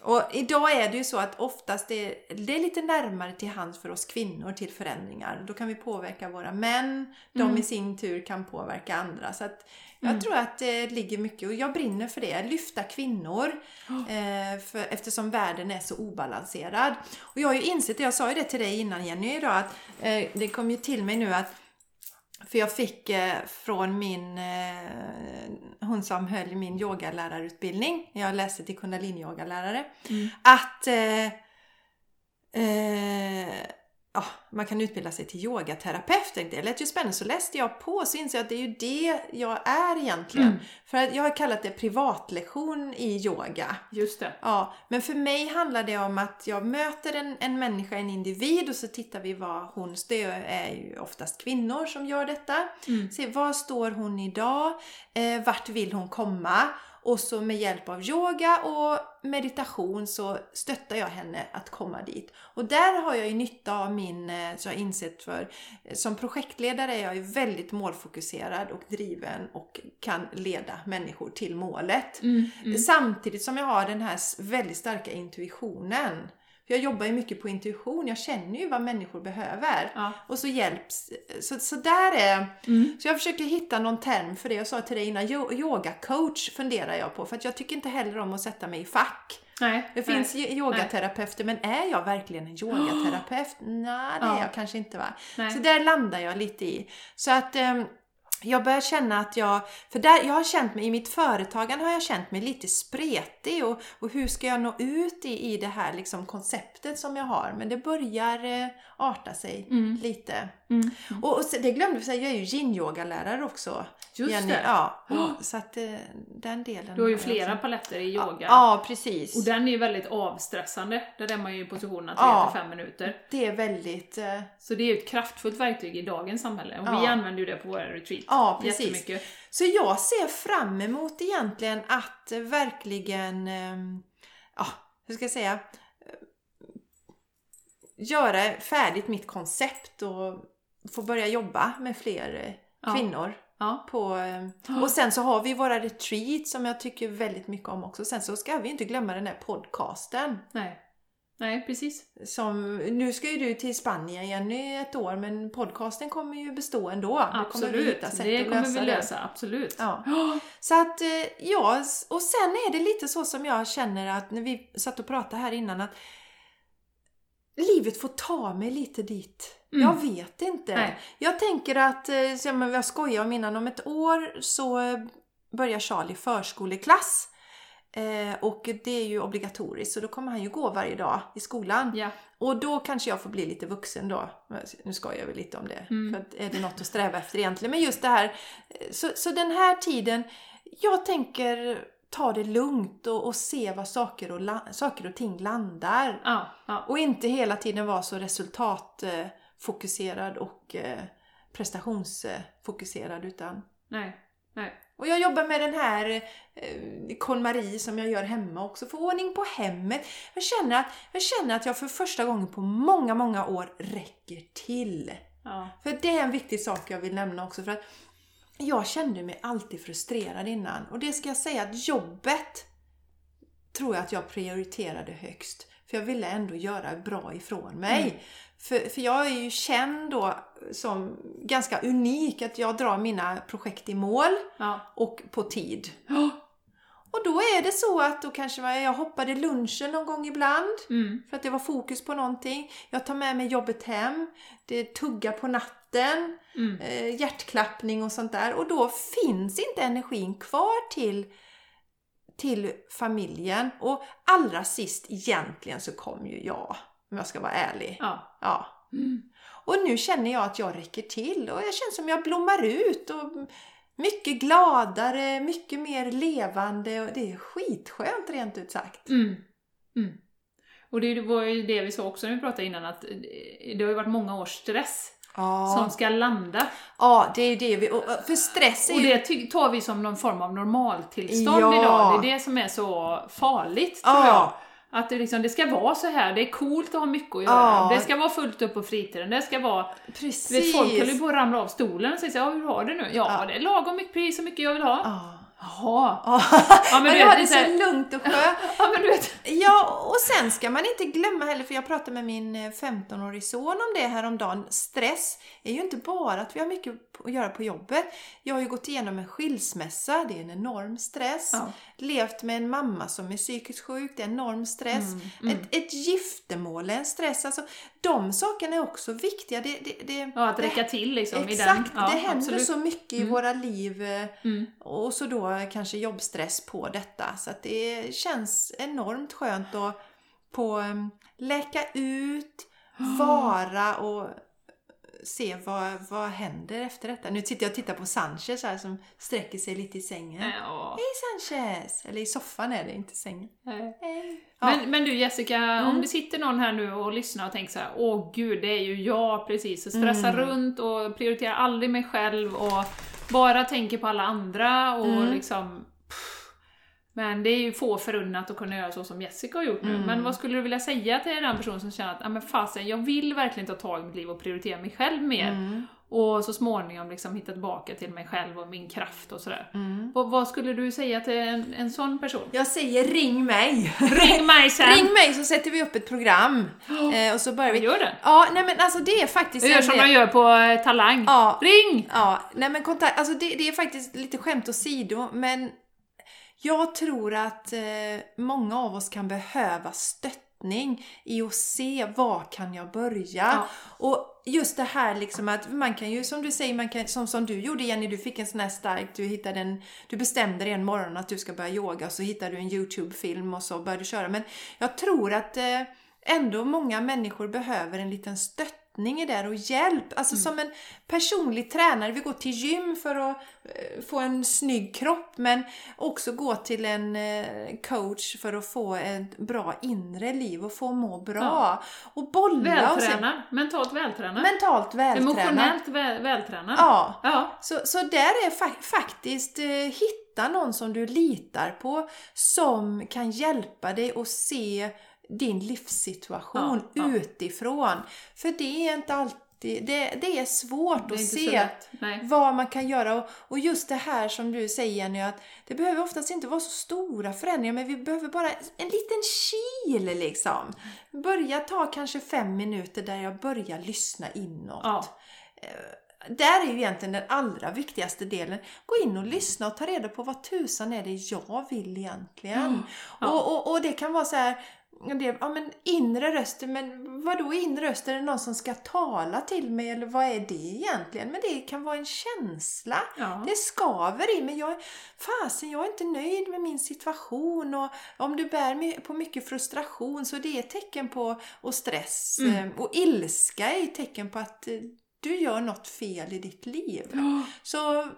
och idag är det ju så att oftast det, det är lite närmare till hands för oss kvinnor till förändringar. Då kan vi påverka våra män, de Mm. i sin tur kan påverka andra. Så att jag Mm. tror att det ligger mycket, och jag brinner för det, lyfta kvinnor. Eh, för, eftersom världen är så obalanserad. Och jag har ju insett det, jag sa ju det till dig innan Jenny idag, att eh, det kom ju till mig nu att för jag fick eh, från min, eh, hon som höll min yogalärarutbildning, när jag läste till kundalini-yogalärare, Mm. att eh, eh, ja, man kan utbilda sig till yogaterapeut. Det lät ju spännande. Så läste jag på så insåg jag att det är ju det jag är egentligen. Mm. För att jag har kallat det privatlektion i yoga. Just det. Ja, men för mig handlar det om att jag möter en, en människa, en individ och så tittar vi vad hon, det är ju oftast kvinnor som gör detta. Mm. Se, var står hon idag? Eh, vart vill hon komma? Och så med hjälp av yoga och meditation så stöttar jag henne att komma dit. Och där har jag ju nytta av min, eh, så jag insett för, eh, som projektledare är jag ju väldigt målfokuserad och driven och kan leda människor till målet. Mm. Mm. Samtidigt som jag har den här väldigt starka intuitionen. Jag jobbar ju mycket på intuition, jag känner ju vad människor behöver. Ja. Och så hjälps... Så, så där är... Mm. Så jag försöker hitta någon term för det. Jag sa till dig innan, yo- yogacoach funderar jag på. För att jag tycker inte heller om att sätta mig i fack. Nej. Det nej. finns y- yogaterapeuter, men är jag verkligen en yogaterapeut? Nej, det är Ja. jag kanske inte va. Nej. Så där landar jag lite i. Så att ehm, jag börjar känna att jag, för där, jag har känt mig, i mitt företagande har jag känt mig lite spretig och, och hur ska jag nå ut i, i det här liksom konceptet som jag har? Men det börjar eh, arta sig Mm. lite. Mm. Och, och det glömde jag säga, jag är ju yin-yogalärare också. Just Jenny. det. Ja, och, så att eh, den delen. Du har ju flera också. paletter i yoga. Ja, precis. Och den är ju väldigt avstressande. Där är man ju i positionerna 3 Ja. till 5 minuter. Det är väldigt... Eh, Så det är ju ett kraftfullt verktyg i dagens samhälle. Och vi Ja. använder ju det på våra retreat. Ja, precis. Jättemycket. Så jag ser fram emot egentligen att verkligen, eh, ja, hur ska jag säga? Göra färdigt mitt koncept och få börja jobba med fler eh, Ja. kvinnor. Ja. På, eh, och sen så har vi våra retreats som jag tycker väldigt mycket om också. Sen så ska vi inte glömma den här podcasten. Nej. Nej, precis. Som, nu ska ju du till Spanien igen i ett år men podcasten kommer ju bestå ändå. Det kommer vi Absolut. hitta sätt Det att kommer lösa vi det. lösa, absolut. Ja. Så att, eh, ja, och sen är det lite så som jag känner att när vi satt och pratade här innan att livet får ta mig lite dit. Mm. Jag vet inte. Nej. Jag tänker att, eh, som jag skojade om innan, om ett år så eh, börjar Charlie förskoleklass. Eh, och det är ju obligatoriskt så då kommer han ju gå varje dag i skolan. Ja. Och då kanske jag får bli lite vuxen då. Nu ska jag väl lite om det. Mm. För att är det något att sträva efter egentligen? Men just det här. Så, så den här tiden. Jag tänker ta det lugnt och, och se vad saker och, saker och ting landar. Ja, ja. Och inte hela tiden vara så resultatfokuserad och eh, prestationsfokuserad utan Nej. Nej. och jag jobbar med den här eh, KonMari som jag gör hemma också. Få ordning på hemmet. Jag känner, att, jag känner att jag för första gången på många, många år räcker till. Ja. För det är en viktig sak jag vill nämna också. För att jag kände mig alltid frustrerad innan. Och det ska jag säga att jobbet tror jag att jag prioriterade högst. För jag ville ändå göra bra ifrån mig. Mm. För, för jag är ju känd då som ganska unik att jag drar mina projekt i mål Ja. och på tid. Och då är det så att då kanske jag hoppade lunchen någon gång ibland Mm. för att det var fokus på någonting. Jag tar med mig jobbet hem, det tuggar på natten, Mm. eh, hjärtklappning och sånt där. Och då finns inte energin kvar till, till familjen. Och allra sist egentligen så kom ju jag, om jag ska vara ärlig. Ja. Ja. Mm. Och nu känner jag att jag räcker till och jag känner som jag blommar ut och mycket gladare, mycket mer levande och det är skitskönt rent ut sagt. Mm. Mm. Och det var ju det vi sa också när vi pratade innan, att det har ju varit många års stress Ja, som ska landa. ja det är det vi... och- För stress är Och det tar vi som någon form av normaltillstånd Ja. idag. Det är det som är så farligt, tror Ja. jag. Att det, liksom, det ska vara så här, det är coolt att ha mycket att göra. Ja. Det ska vara fullt upp på fritiden, det ska vara... Precis. Vet, folk höll ju på att ramla av stolen och säga ja, hur har du nu? Ja, Ja. det är lagom mycket precis så mycket jag vill ha. Ja. Jaha. Ja. Men men jag är så här- lugnt och skönt. Ja, men du vet. Ja, och sen ska man inte glömma heller, för jag pratade med min eh, 15-årige son om det här om dagen. Stress är ju inte bara att vi har mycket att göra på jobbet. Jag har ju gått igenom en skilsmässa, det är en enorm stress. Ja. Levt med en mamma som är psykiskt sjuk, det är enorm stress. Mm, mm. Ett, ett giftermål är en stress. Alltså, de sakerna är också viktiga. Det, det, det, Ja, att räcka till liksom Exakt. Ja, det händer absolut. så mycket i Mm. våra liv. eh, Mm. och så då kanske jobbstress på detta. Så att det känns enormt skönt att få em, läka ut, vara och se vad, vad händer efter detta. Nu sitter jag och tittar på Sanchez här som sträcker sig lite i sängen. Ja. Hej Sanchez! Eller i soffan är det, inte sängen. Nej. Hej! Ja. Mm. Men, men du Jessica, om det sitter någon här nu och lyssnar och tänker så här: åh gud, det är ju jag precis, och stressar Mm. runt och prioriterar aldrig mig själv och bara tänker på alla andra och Mm. liksom... Men det är ju få förunnat att kunna göra så som Jessica har gjort nu. Mm. Men vad skulle du vilja säga till den personen som känner att, ja men fasen, jag vill verkligen ta tag i mitt liv och prioritera mig själv mer. Mm. Och så småningom liksom hitta tillbaka till mig själv och min kraft och sådär. Mm. Vad, vad skulle du säga till en, en sån person? Jag säger ring mig! Ring mig sen! ring mig så sätter vi upp ett program. Eh, och så börjar vi. Gör det! Ja, nej men alltså det är faktiskt... Jag gör som del- de gör på eh, Talang. Ja, Ring! Ja, nej men kontakt, alltså det, det är faktiskt lite skämt åsido, men jag tror att eh, många av oss kan behöva stöttning i att se var kan jag börja. Ja. Och just det här liksom att man kan ju som du säger, man kan, som, som du gjorde Jenny, du fick en sån här stark, du hittade en, du bestämde dig en morgon att du ska börja yoga och så hittade du en YouTube-film och så började du köra. Men jag tror att eh, ändå många människor behöver en liten stöttning i det och hjälp. Alltså som en personlig tränare. Vi går till gym för att eh, få en snygg kropp men också gå till en eh, coach för att få ett bra inre liv och få må bra. Ja. Och bolla och se. Vältränad. Mentalt vältränad. Mentalt vältränad. Emotionellt väl, vältränad. Ja. Ja. Så, så där är fa- faktiskt eh, hitta någon som du litar på som kan hjälpa dig att se din livssituation Ja, ja. utifrån. För det är inte alltid, det, det är svårt Det är att se vad man kan göra. Och, och just det här som du säger Jenny, att det behöver oftast inte vara så stora förändringar, men vi behöver bara en liten kil liksom. Börja ta kanske fem minuter där jag börjar lyssna inåt. Ja. Där är ju egentligen den allra viktigaste delen. Gå in och lyssna och ta reda på vad tusan är det jag vill egentligen. Ja. Och, och, och det kan vara så här, det, ja men inre rösten, men vad då inre röst? Är det någon som ska tala till mig eller vad är det egentligen? Men det kan vara en känsla. Ja. Det skaver i mig. Jag, fasen, jag är inte nöjd med min situation och om du bär på mycket frustration så det är tecken på och stress. Mm. eh, Och ilska är tecken på att eh, du gör något fel i ditt liv. Så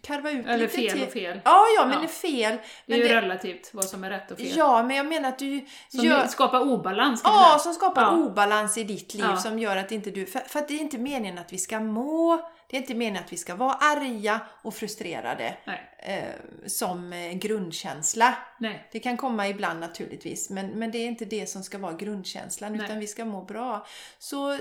karva ut Eller lite fel till- och fel. Ja, ja, men Ja. det är fel. Det är Men ju det, relativt vad som är rätt och fel. ja, men jag menar att du Som gör... skapar obalans Ja, som skapar Ja. obalans i ditt liv Ja. som gör att inte du... För, för att det är inte meningen att vi ska må, det är inte meningen att vi ska vara arga och frustrerade eh, som eh, grundkänsla. Nej. Det kan komma ibland naturligtvis, men, men det är inte det som ska vara grundkänslan, Nej. utan vi ska må bra. Så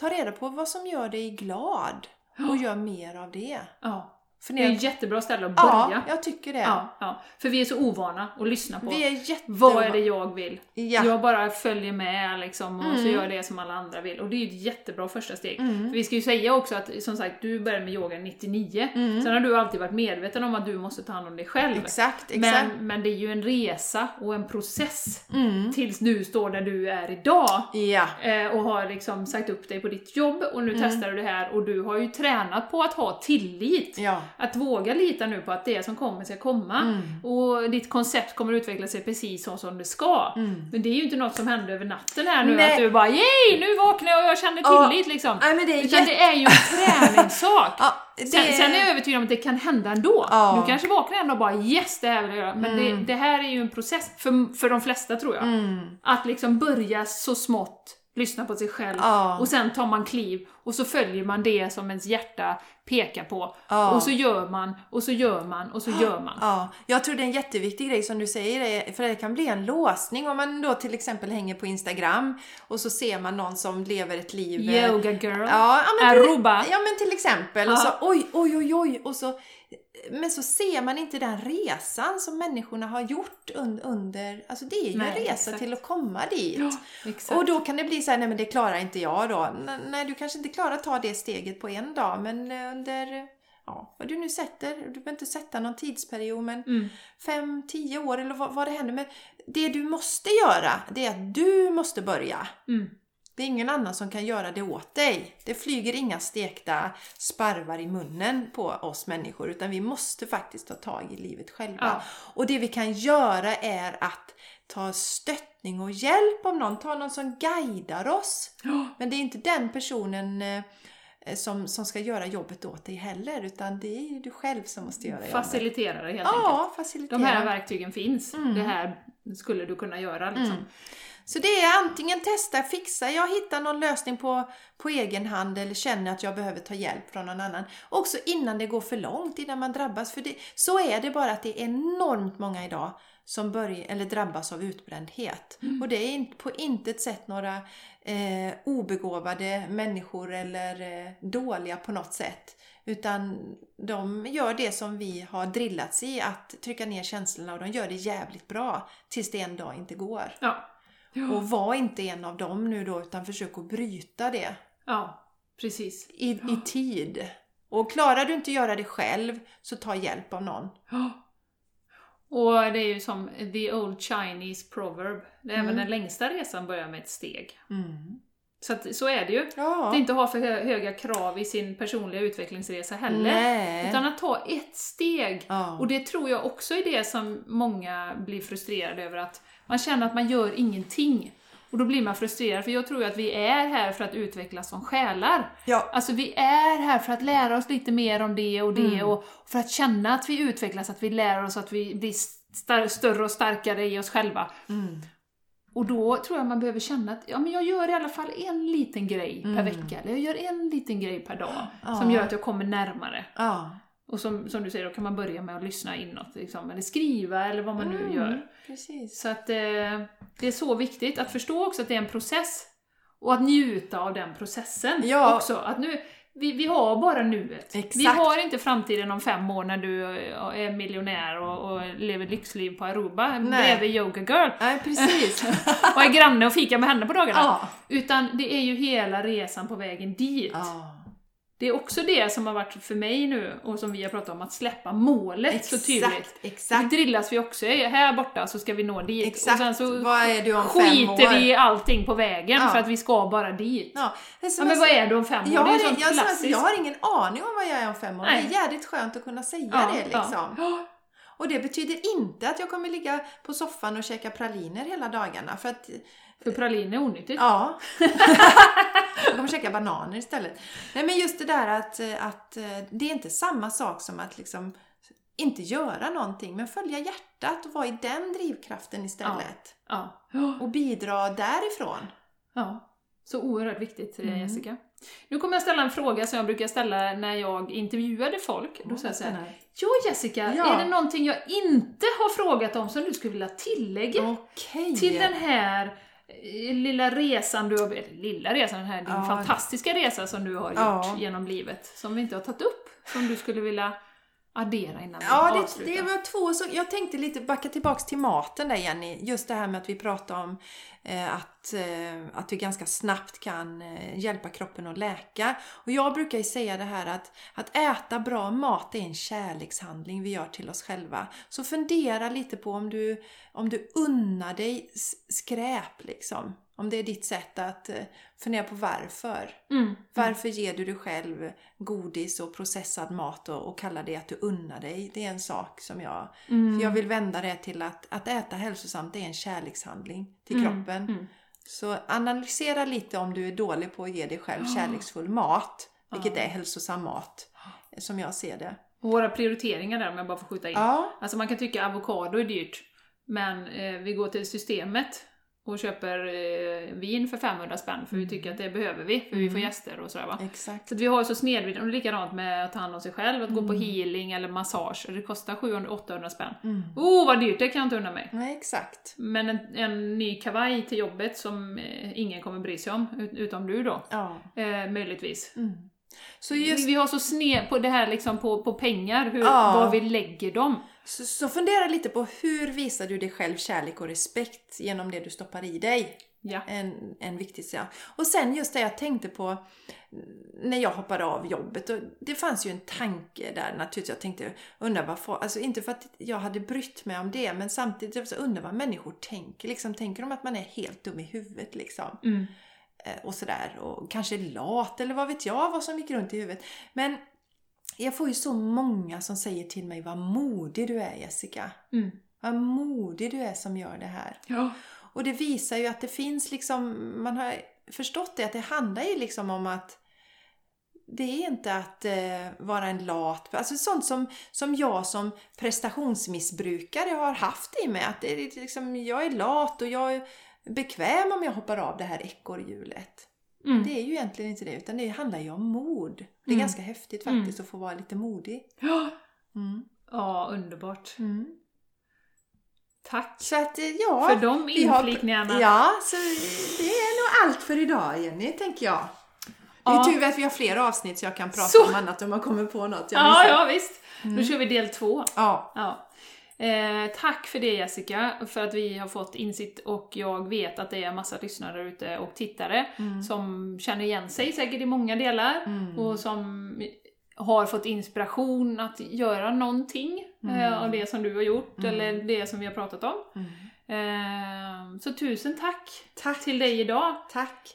ta reda på vad som gör dig glad och gör mer av det. Ja. Det är ett jättebra ställe att Ja, börja. jag tycker det. Ja, ja. För vi är så ovana att lyssna på. Vi är jätte... Vad är det jag vill? Ja. Jag bara följer med liksom och så Mm. gör det som alla andra vill. Och det är ju ett jättebra första steg. Mm. För vi ska ju säga också att som sagt, du började med yoga 99. Mm. Sen har du alltid varit medveten om att du måste ta hand om dig själv. Exakt, exakt. Men, men det är ju en resa och en process Mm. tills du står där du är idag. Ja. eh, Och har liksom sagt upp dig på ditt jobb och nu Mm. testar du det här och du har ju tränat på att ha tillit. Ja. Att våga lita nu på att det som kommer ska komma. Mm. Och ditt koncept kommer utveckla sig precis så som det ska. Mm. Men det är ju inte något som händer över natten här nu, Nej. att du bara yay, nu vaknar jag och jag känner tillit liksom. Nej, men det är Utan jätte... det är ju en träningssak. Ja, det... Sen, sen är jag övertygad om att det kan hända ändå. Ja. Du kanske vaknar en och bara yes, det här vill jag göra. Men Mm. det, det här är ju en process för, för de flesta tror jag. Mm. Att liksom börja så smått, lyssna på sig själv Ja. och sen tar man kliv och så följer man det som ens hjärta pekar på. Ja. Och så gör man, och så gör man, och så gör man. Ja, jag tror det är en jätteviktig grej som du säger, för det kan bli en låsning om man då till exempel hänger på Instagram och så ser man någon som lever ett liv... eh, Yoga girl. Ja, men, Aruba. ja men till exempel. Och så oj, oj, oj, oj. Och så, men så ser man inte den resan som människorna har gjort un, under... Alltså det är ju Nej, en resa exakt. till att komma dit. Ja. Och då kan det bli så här, nej men det klarar inte jag då. N- Nej, du kanske inte klarar att ta det steget på en dag, men eh, under, ja, vad du nu sätter, du behöver inte sätta någon tidsperiod, men Mm. fem, tio år eller vad, vad det händer. Men det du måste göra, det är att du måste börja. Mm. Det är ingen annan som kan göra det åt dig. Det flyger inga stekta sparvar i munnen på oss människor utan vi måste faktiskt ta tag i livet själva. Ja. Och det vi kan göra är att ta stöttning och hjälp av någon, ta någon som guidar oss. Ja. Men det är inte den personen eh, som, som ska göra jobbet åt dig heller utan det är ju du själv som måste göra jobbet. Faciliterare helt enkelt. Ja, facilitera. De här verktygen finns. Mm. Det här skulle du kunna göra liksom. Mm. Så det är antingen testa, fixa, jag hittar någon lösning på, på egen hand eller känner att jag behöver ta hjälp från någon annan. Också innan det går för långt, innan man drabbas. För det, så är det bara att det är enormt många idag som börjar, eller drabbas av utbrändhet. Och det är inte, på intet sätt några eh, obegåvade människor eller eh, dåliga på något sätt. Utan de gör det som vi har drillats i, att trycka ner känslorna och de gör det jävligt bra tills det en dag inte går. Ja. Och var inte en av dem nu då utan försök att bryta det ja, precis. i, i tid. Och klarar du inte göra det själv så ta hjälp av någon. Ja. Och det är ju som the old Chinese proverb. Även Mm. den längsta resan börjar med ett steg. Mm. Så, att, så är det ju. Ja. Att inte ha för hö- höga krav i sin personliga utvecklingsresa heller. Nej. Utan att ta ett steg. ja. Och det tror jag också är det som många blir frustrerade över, att man känner att man gör ingenting. Och då blir man frustrerad, för jag tror ju att vi är här för att utvecklas som själar. ja. Alltså vi är här för att lära oss lite mer om det och det Mm. och för att känna att vi utvecklas, att vi lär oss att vi blir större och starkare i oss själva. Mm. Och då tror jag man behöver känna att ja, men jag gör i alla fall en liten grej per Mm. vecka, eller jag gör en liten grej per dag Ja. som gör att jag kommer närmare. ja. Och som, som du säger, då kan man börja med att lyssna inåt, liksom, eller skriva eller vad man nu Mm, gör. Precis. Så att eh, det är så viktigt att förstå också att det är en process. Och att njuta av den processen Ja. också. Att nu, vi, vi har bara nuet. Exakt. Vi har inte framtiden om fem år när du eh, är miljonär och, och lever lyxliv på Aruba Nej. bredvid Yoga Girl. Nej, precis. Och är granne och fikar med henne på dagarna. ja. Utan det är ju hela resan på vägen dit. ja. Det är också det som har varit för mig nu, och som vi har pratat om, att släppa målet så tydligt. Exakt, exakt. Det drillas vi också. Här borta så ska vi nå dit. Exakt. Och sen så Vad är du om fem skiter år? vi i allting på vägen Ja. för att vi ska bara dit. Ja, Ja, men vad är du om fem år? jag det är sånt jag, klassiskt. jag har ingen aning om vad jag är om fem år. Nej. Det är jävligt skönt att kunna säga Ja, det liksom. ja. Och det betyder inte att jag kommer ligga på soffan och käka praliner hela dagarna. För att, För pralin är onyttigt. ja. jag kommer käka bananer istället. Nej men just det där att, eh, att eh, det är inte samma sak som att liksom inte göra någonting men följa hjärtat och vara i den drivkraften istället. Ja. Och bidra därifrån. ja. Så oerhört viktigt Mm. eh, Jessica. Nu kommer jag ställa en fråga som jag brukar ställa när jag intervjuade folk. Då säger jag så här, Ja Jessica, Ja. är det någonting jag inte har frågat om som du skulle vilja tillägga Okej. till den här lilla resan du har, eller lilla resan, den här din Ja. fantastiska resa som du har gjort Ja. genom livet, som vi inte har tagit upp, som du skulle vilja addera innan vi Ja, det, avslutar? det var två så Jag tänkte lite backa tillbaks till maten där Jenny. Just det här med att vi pratade om eh, att, eh, att vi ganska snabbt kan eh, hjälpa kroppen att läka. Och jag brukar ju säga det här att, att äta bra mat är en kärlekshandling vi gör till oss själva. Så fundera lite på om du, om du unnar dig skräp liksom. Om det är ditt sätt att eh, fundera på varför. Mm. Varför ger du dig själv godis och processad mat och, och kallar det att du unnar dig? Det är en sak som jag... Mm. För jag vill vända det till att, att äta hälsosamt är en kärlekshandling till kroppen. Mm. Så analysera lite om du är dålig på att ge dig själv kärleksfull mat. Vilket är hälsosam mat. Som jag ser det. Och Våra prioriteringar där, om jag bara får skjuta in. Ja, Alltså man kan tycka avokado är dyrt, men eh, vi går till systemet och köper eh, vin för 500 spänn för vi tycker att det behöver vi, för vi får gäster och sådär va. exakt. Så vi har ju så snedvriden, och likadant med att ta hand om sig själv, att gå på Mm. healing eller massage, det kostar 700-800 spänn. Mm. Oh vad dyrt, det kan jag inte unna mig. Nej, exakt. Men en, en ny kavaj till jobbet som eh, ingen kommer bry sig om, ut, utom du då, Ja. eh, möjligtvis. Mm. Så Vi, just vi har så sned på det här liksom på, på pengar, hur, Ja. var vi lägger dem. Så, så fundera lite på hur visar du dig själv kärlek och respekt genom det du stoppar i dig? Ja. En, en viktig sak. Och sen just det jag tänkte på när jag hoppade av jobbet. Och det fanns ju en tanke där naturligtvis. Jag tänkte, undrar vad folk, alltså inte för att jag hade brytt mig om det, men samtidigt så undrar vad människor tänker. Liksom, tänker de att man är helt dum i huvudet liksom? Mm. Eh, och sådär. Och kanske lat eller vad vet jag vad som gick runt i huvudet. Men jag får ju så många som säger till mig vad modig du är Jessica. Mm. Vad modig du är som gör det här. Ja. Och det visar ju att det finns liksom, man har förstått det, att det handlar ju liksom om att det är inte att eh, vara en lat, alltså sånt som, som jag som prestationsmissbrukare har haft i mig. Att det är liksom, jag är lat och jag är bekväm om jag hoppar av det här ekorrhjulet. Mm. Det är ju egentligen inte det, utan det handlar ju om mod. Det är Mm. ganska häftigt faktiskt att få vara lite modig. Ja. Mm. ja, underbart. Mm. Tack Så att, eh, ja. för de inflikningarna. Ja, så det är nog allt för idag Jenny, tänker jag. Det är Ja. tur att vi har fler avsnitt så jag kan prata Så. om annat om man kommer på något jag ja, ja visst. Mm. Då kör vi del två. ja. Ja. Eh, tack för det Jessica, för att vi har fått insikt och jag vet att det är massa lyssnare ute och tittare Mm. som känner igen sig säkert i många delar Mm. och som har fått inspiration att göra någonting eh, av det som du har gjort Mm. eller det som vi har pratat om. Mm. Eh, så tusen tack, Tack. till dig idag. Tack.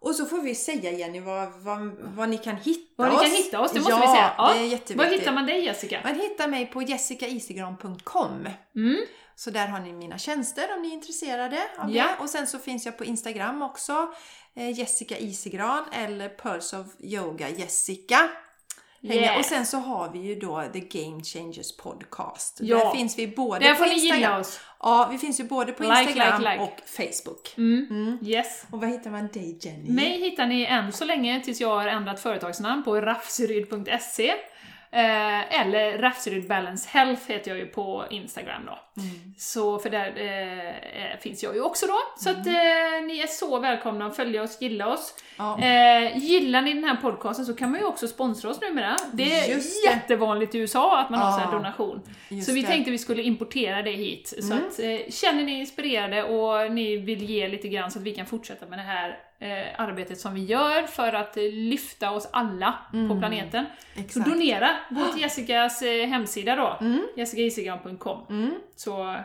Och så får vi säga Jenny vad, vad, vad ni kan hitta Var ni oss. kan hitta oss, det måste ja, vi säga. Ja. det är jätteviktigt. Var hittar man dig Jessica? Man hittar mig på jessicaisigran.com. Mm. Så där har ni mina tjänster om ni är intresserade av Ja. det. Och sen så finns jag på Instagram också. Eh, Jessica Isigran eller Pulse of Yoga Jessica. Yes. Och sen så har vi ju då The Game Changers Podcast. Ja. Där finns vi både Där på får ni Instagram. gilla oss. Ja, vi finns ju både på Like, Instagram like, like. och Facebook. Mm. Mm. Yes. Och vad hittar man dig Jenny? Mig hittar ni än så länge tills jag har ändrat företagsnamn på rafsryd.se Eh, eller Rhapsody Balance Health heter jag ju på Instagram då. Mm. Så för där eh, eh, finns jag ju också då. Så att eh, ni är så välkomna att följa oss, gilla oss. Ja. Eh, gillar ni den här podcasten så kan man ju också sponsra oss numera. Det är Just jättevanligt i USA att man har Ja, sån här donation. just Så vi det. tänkte vi skulle importera det hit. Så Mm. att, eh, känner ni er inspirerade och ni vill ge lite grann så att vi kan fortsätta med det här eh, arbetet som vi gör för att eh, lyfta oss alla på planeten. Så Mm. Exakt. donera! Gå till Jessicas eh, hemsida då, Mm. jessicaisigran.com. Mm. Så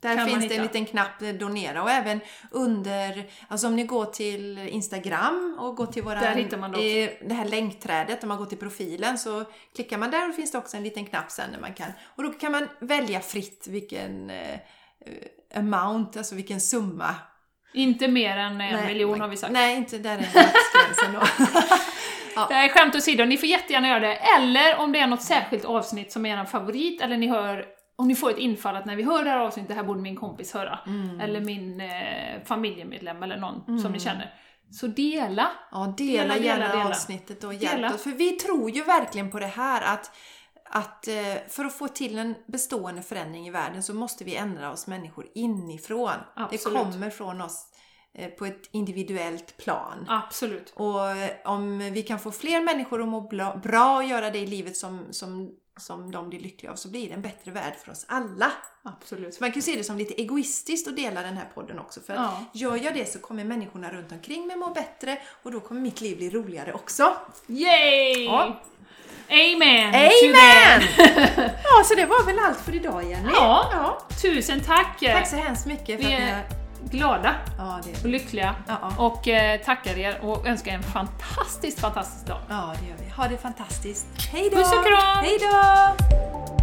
Där finns det en liten knapp donera och även under, alltså om ni går till Instagram och går till våra, det här länkträdet, om man går till profilen så klickar man där och finns det också en liten knapp sen där man kan, och då kan man välja fritt vilken eh, amount, alltså vilken summa. Inte mer än en Nej, miljon har vi sagt. Nej, inte där är maxgränsen då. Nej, skämt åsido, ni får jättegärna göra det. Eller om det är något särskilt avsnitt som är er favorit, eller ni hör om ni får ett infall att när vi hör det här avsnittet, det här borde min kompis höra. Mm. Eller min eh, familjemedlem eller någon som ni känner. Så dela! Ja, dela, Dela, dela, gärna dela. avsnittet och hjälp oss. För vi tror ju verkligen på det här att, att eh, för att få till en bestående förändring i världen så måste vi ändra oss människor inifrån. Absolut. Det kommer från oss eh, på ett individuellt plan. Absolut. Och eh, om vi kan få fler människor att må bra och göra det i livet som, som, som de blir lyckliga av så blir det en bättre värld för oss alla. Absolut. Så man kan se det som lite egoistiskt att dela den här podden också. För Ja. gör jag det så kommer människorna runt omkring mig må bättre och då kommer mitt liv bli roligare också. Yay! Ja. Amen! Amen! ja, så det var väl allt för idag Jenny. Ja. ja. Tusen tack! Tack så hemskt mycket för Vi att ni är har... glada Ja, det, och lyckliga Ja. och eh, tackar er och önskar en fantastiskt fantastisk dag. ja, det gör vi. Ha det fantastiskt. Hej då! Puss och kram! Hej då!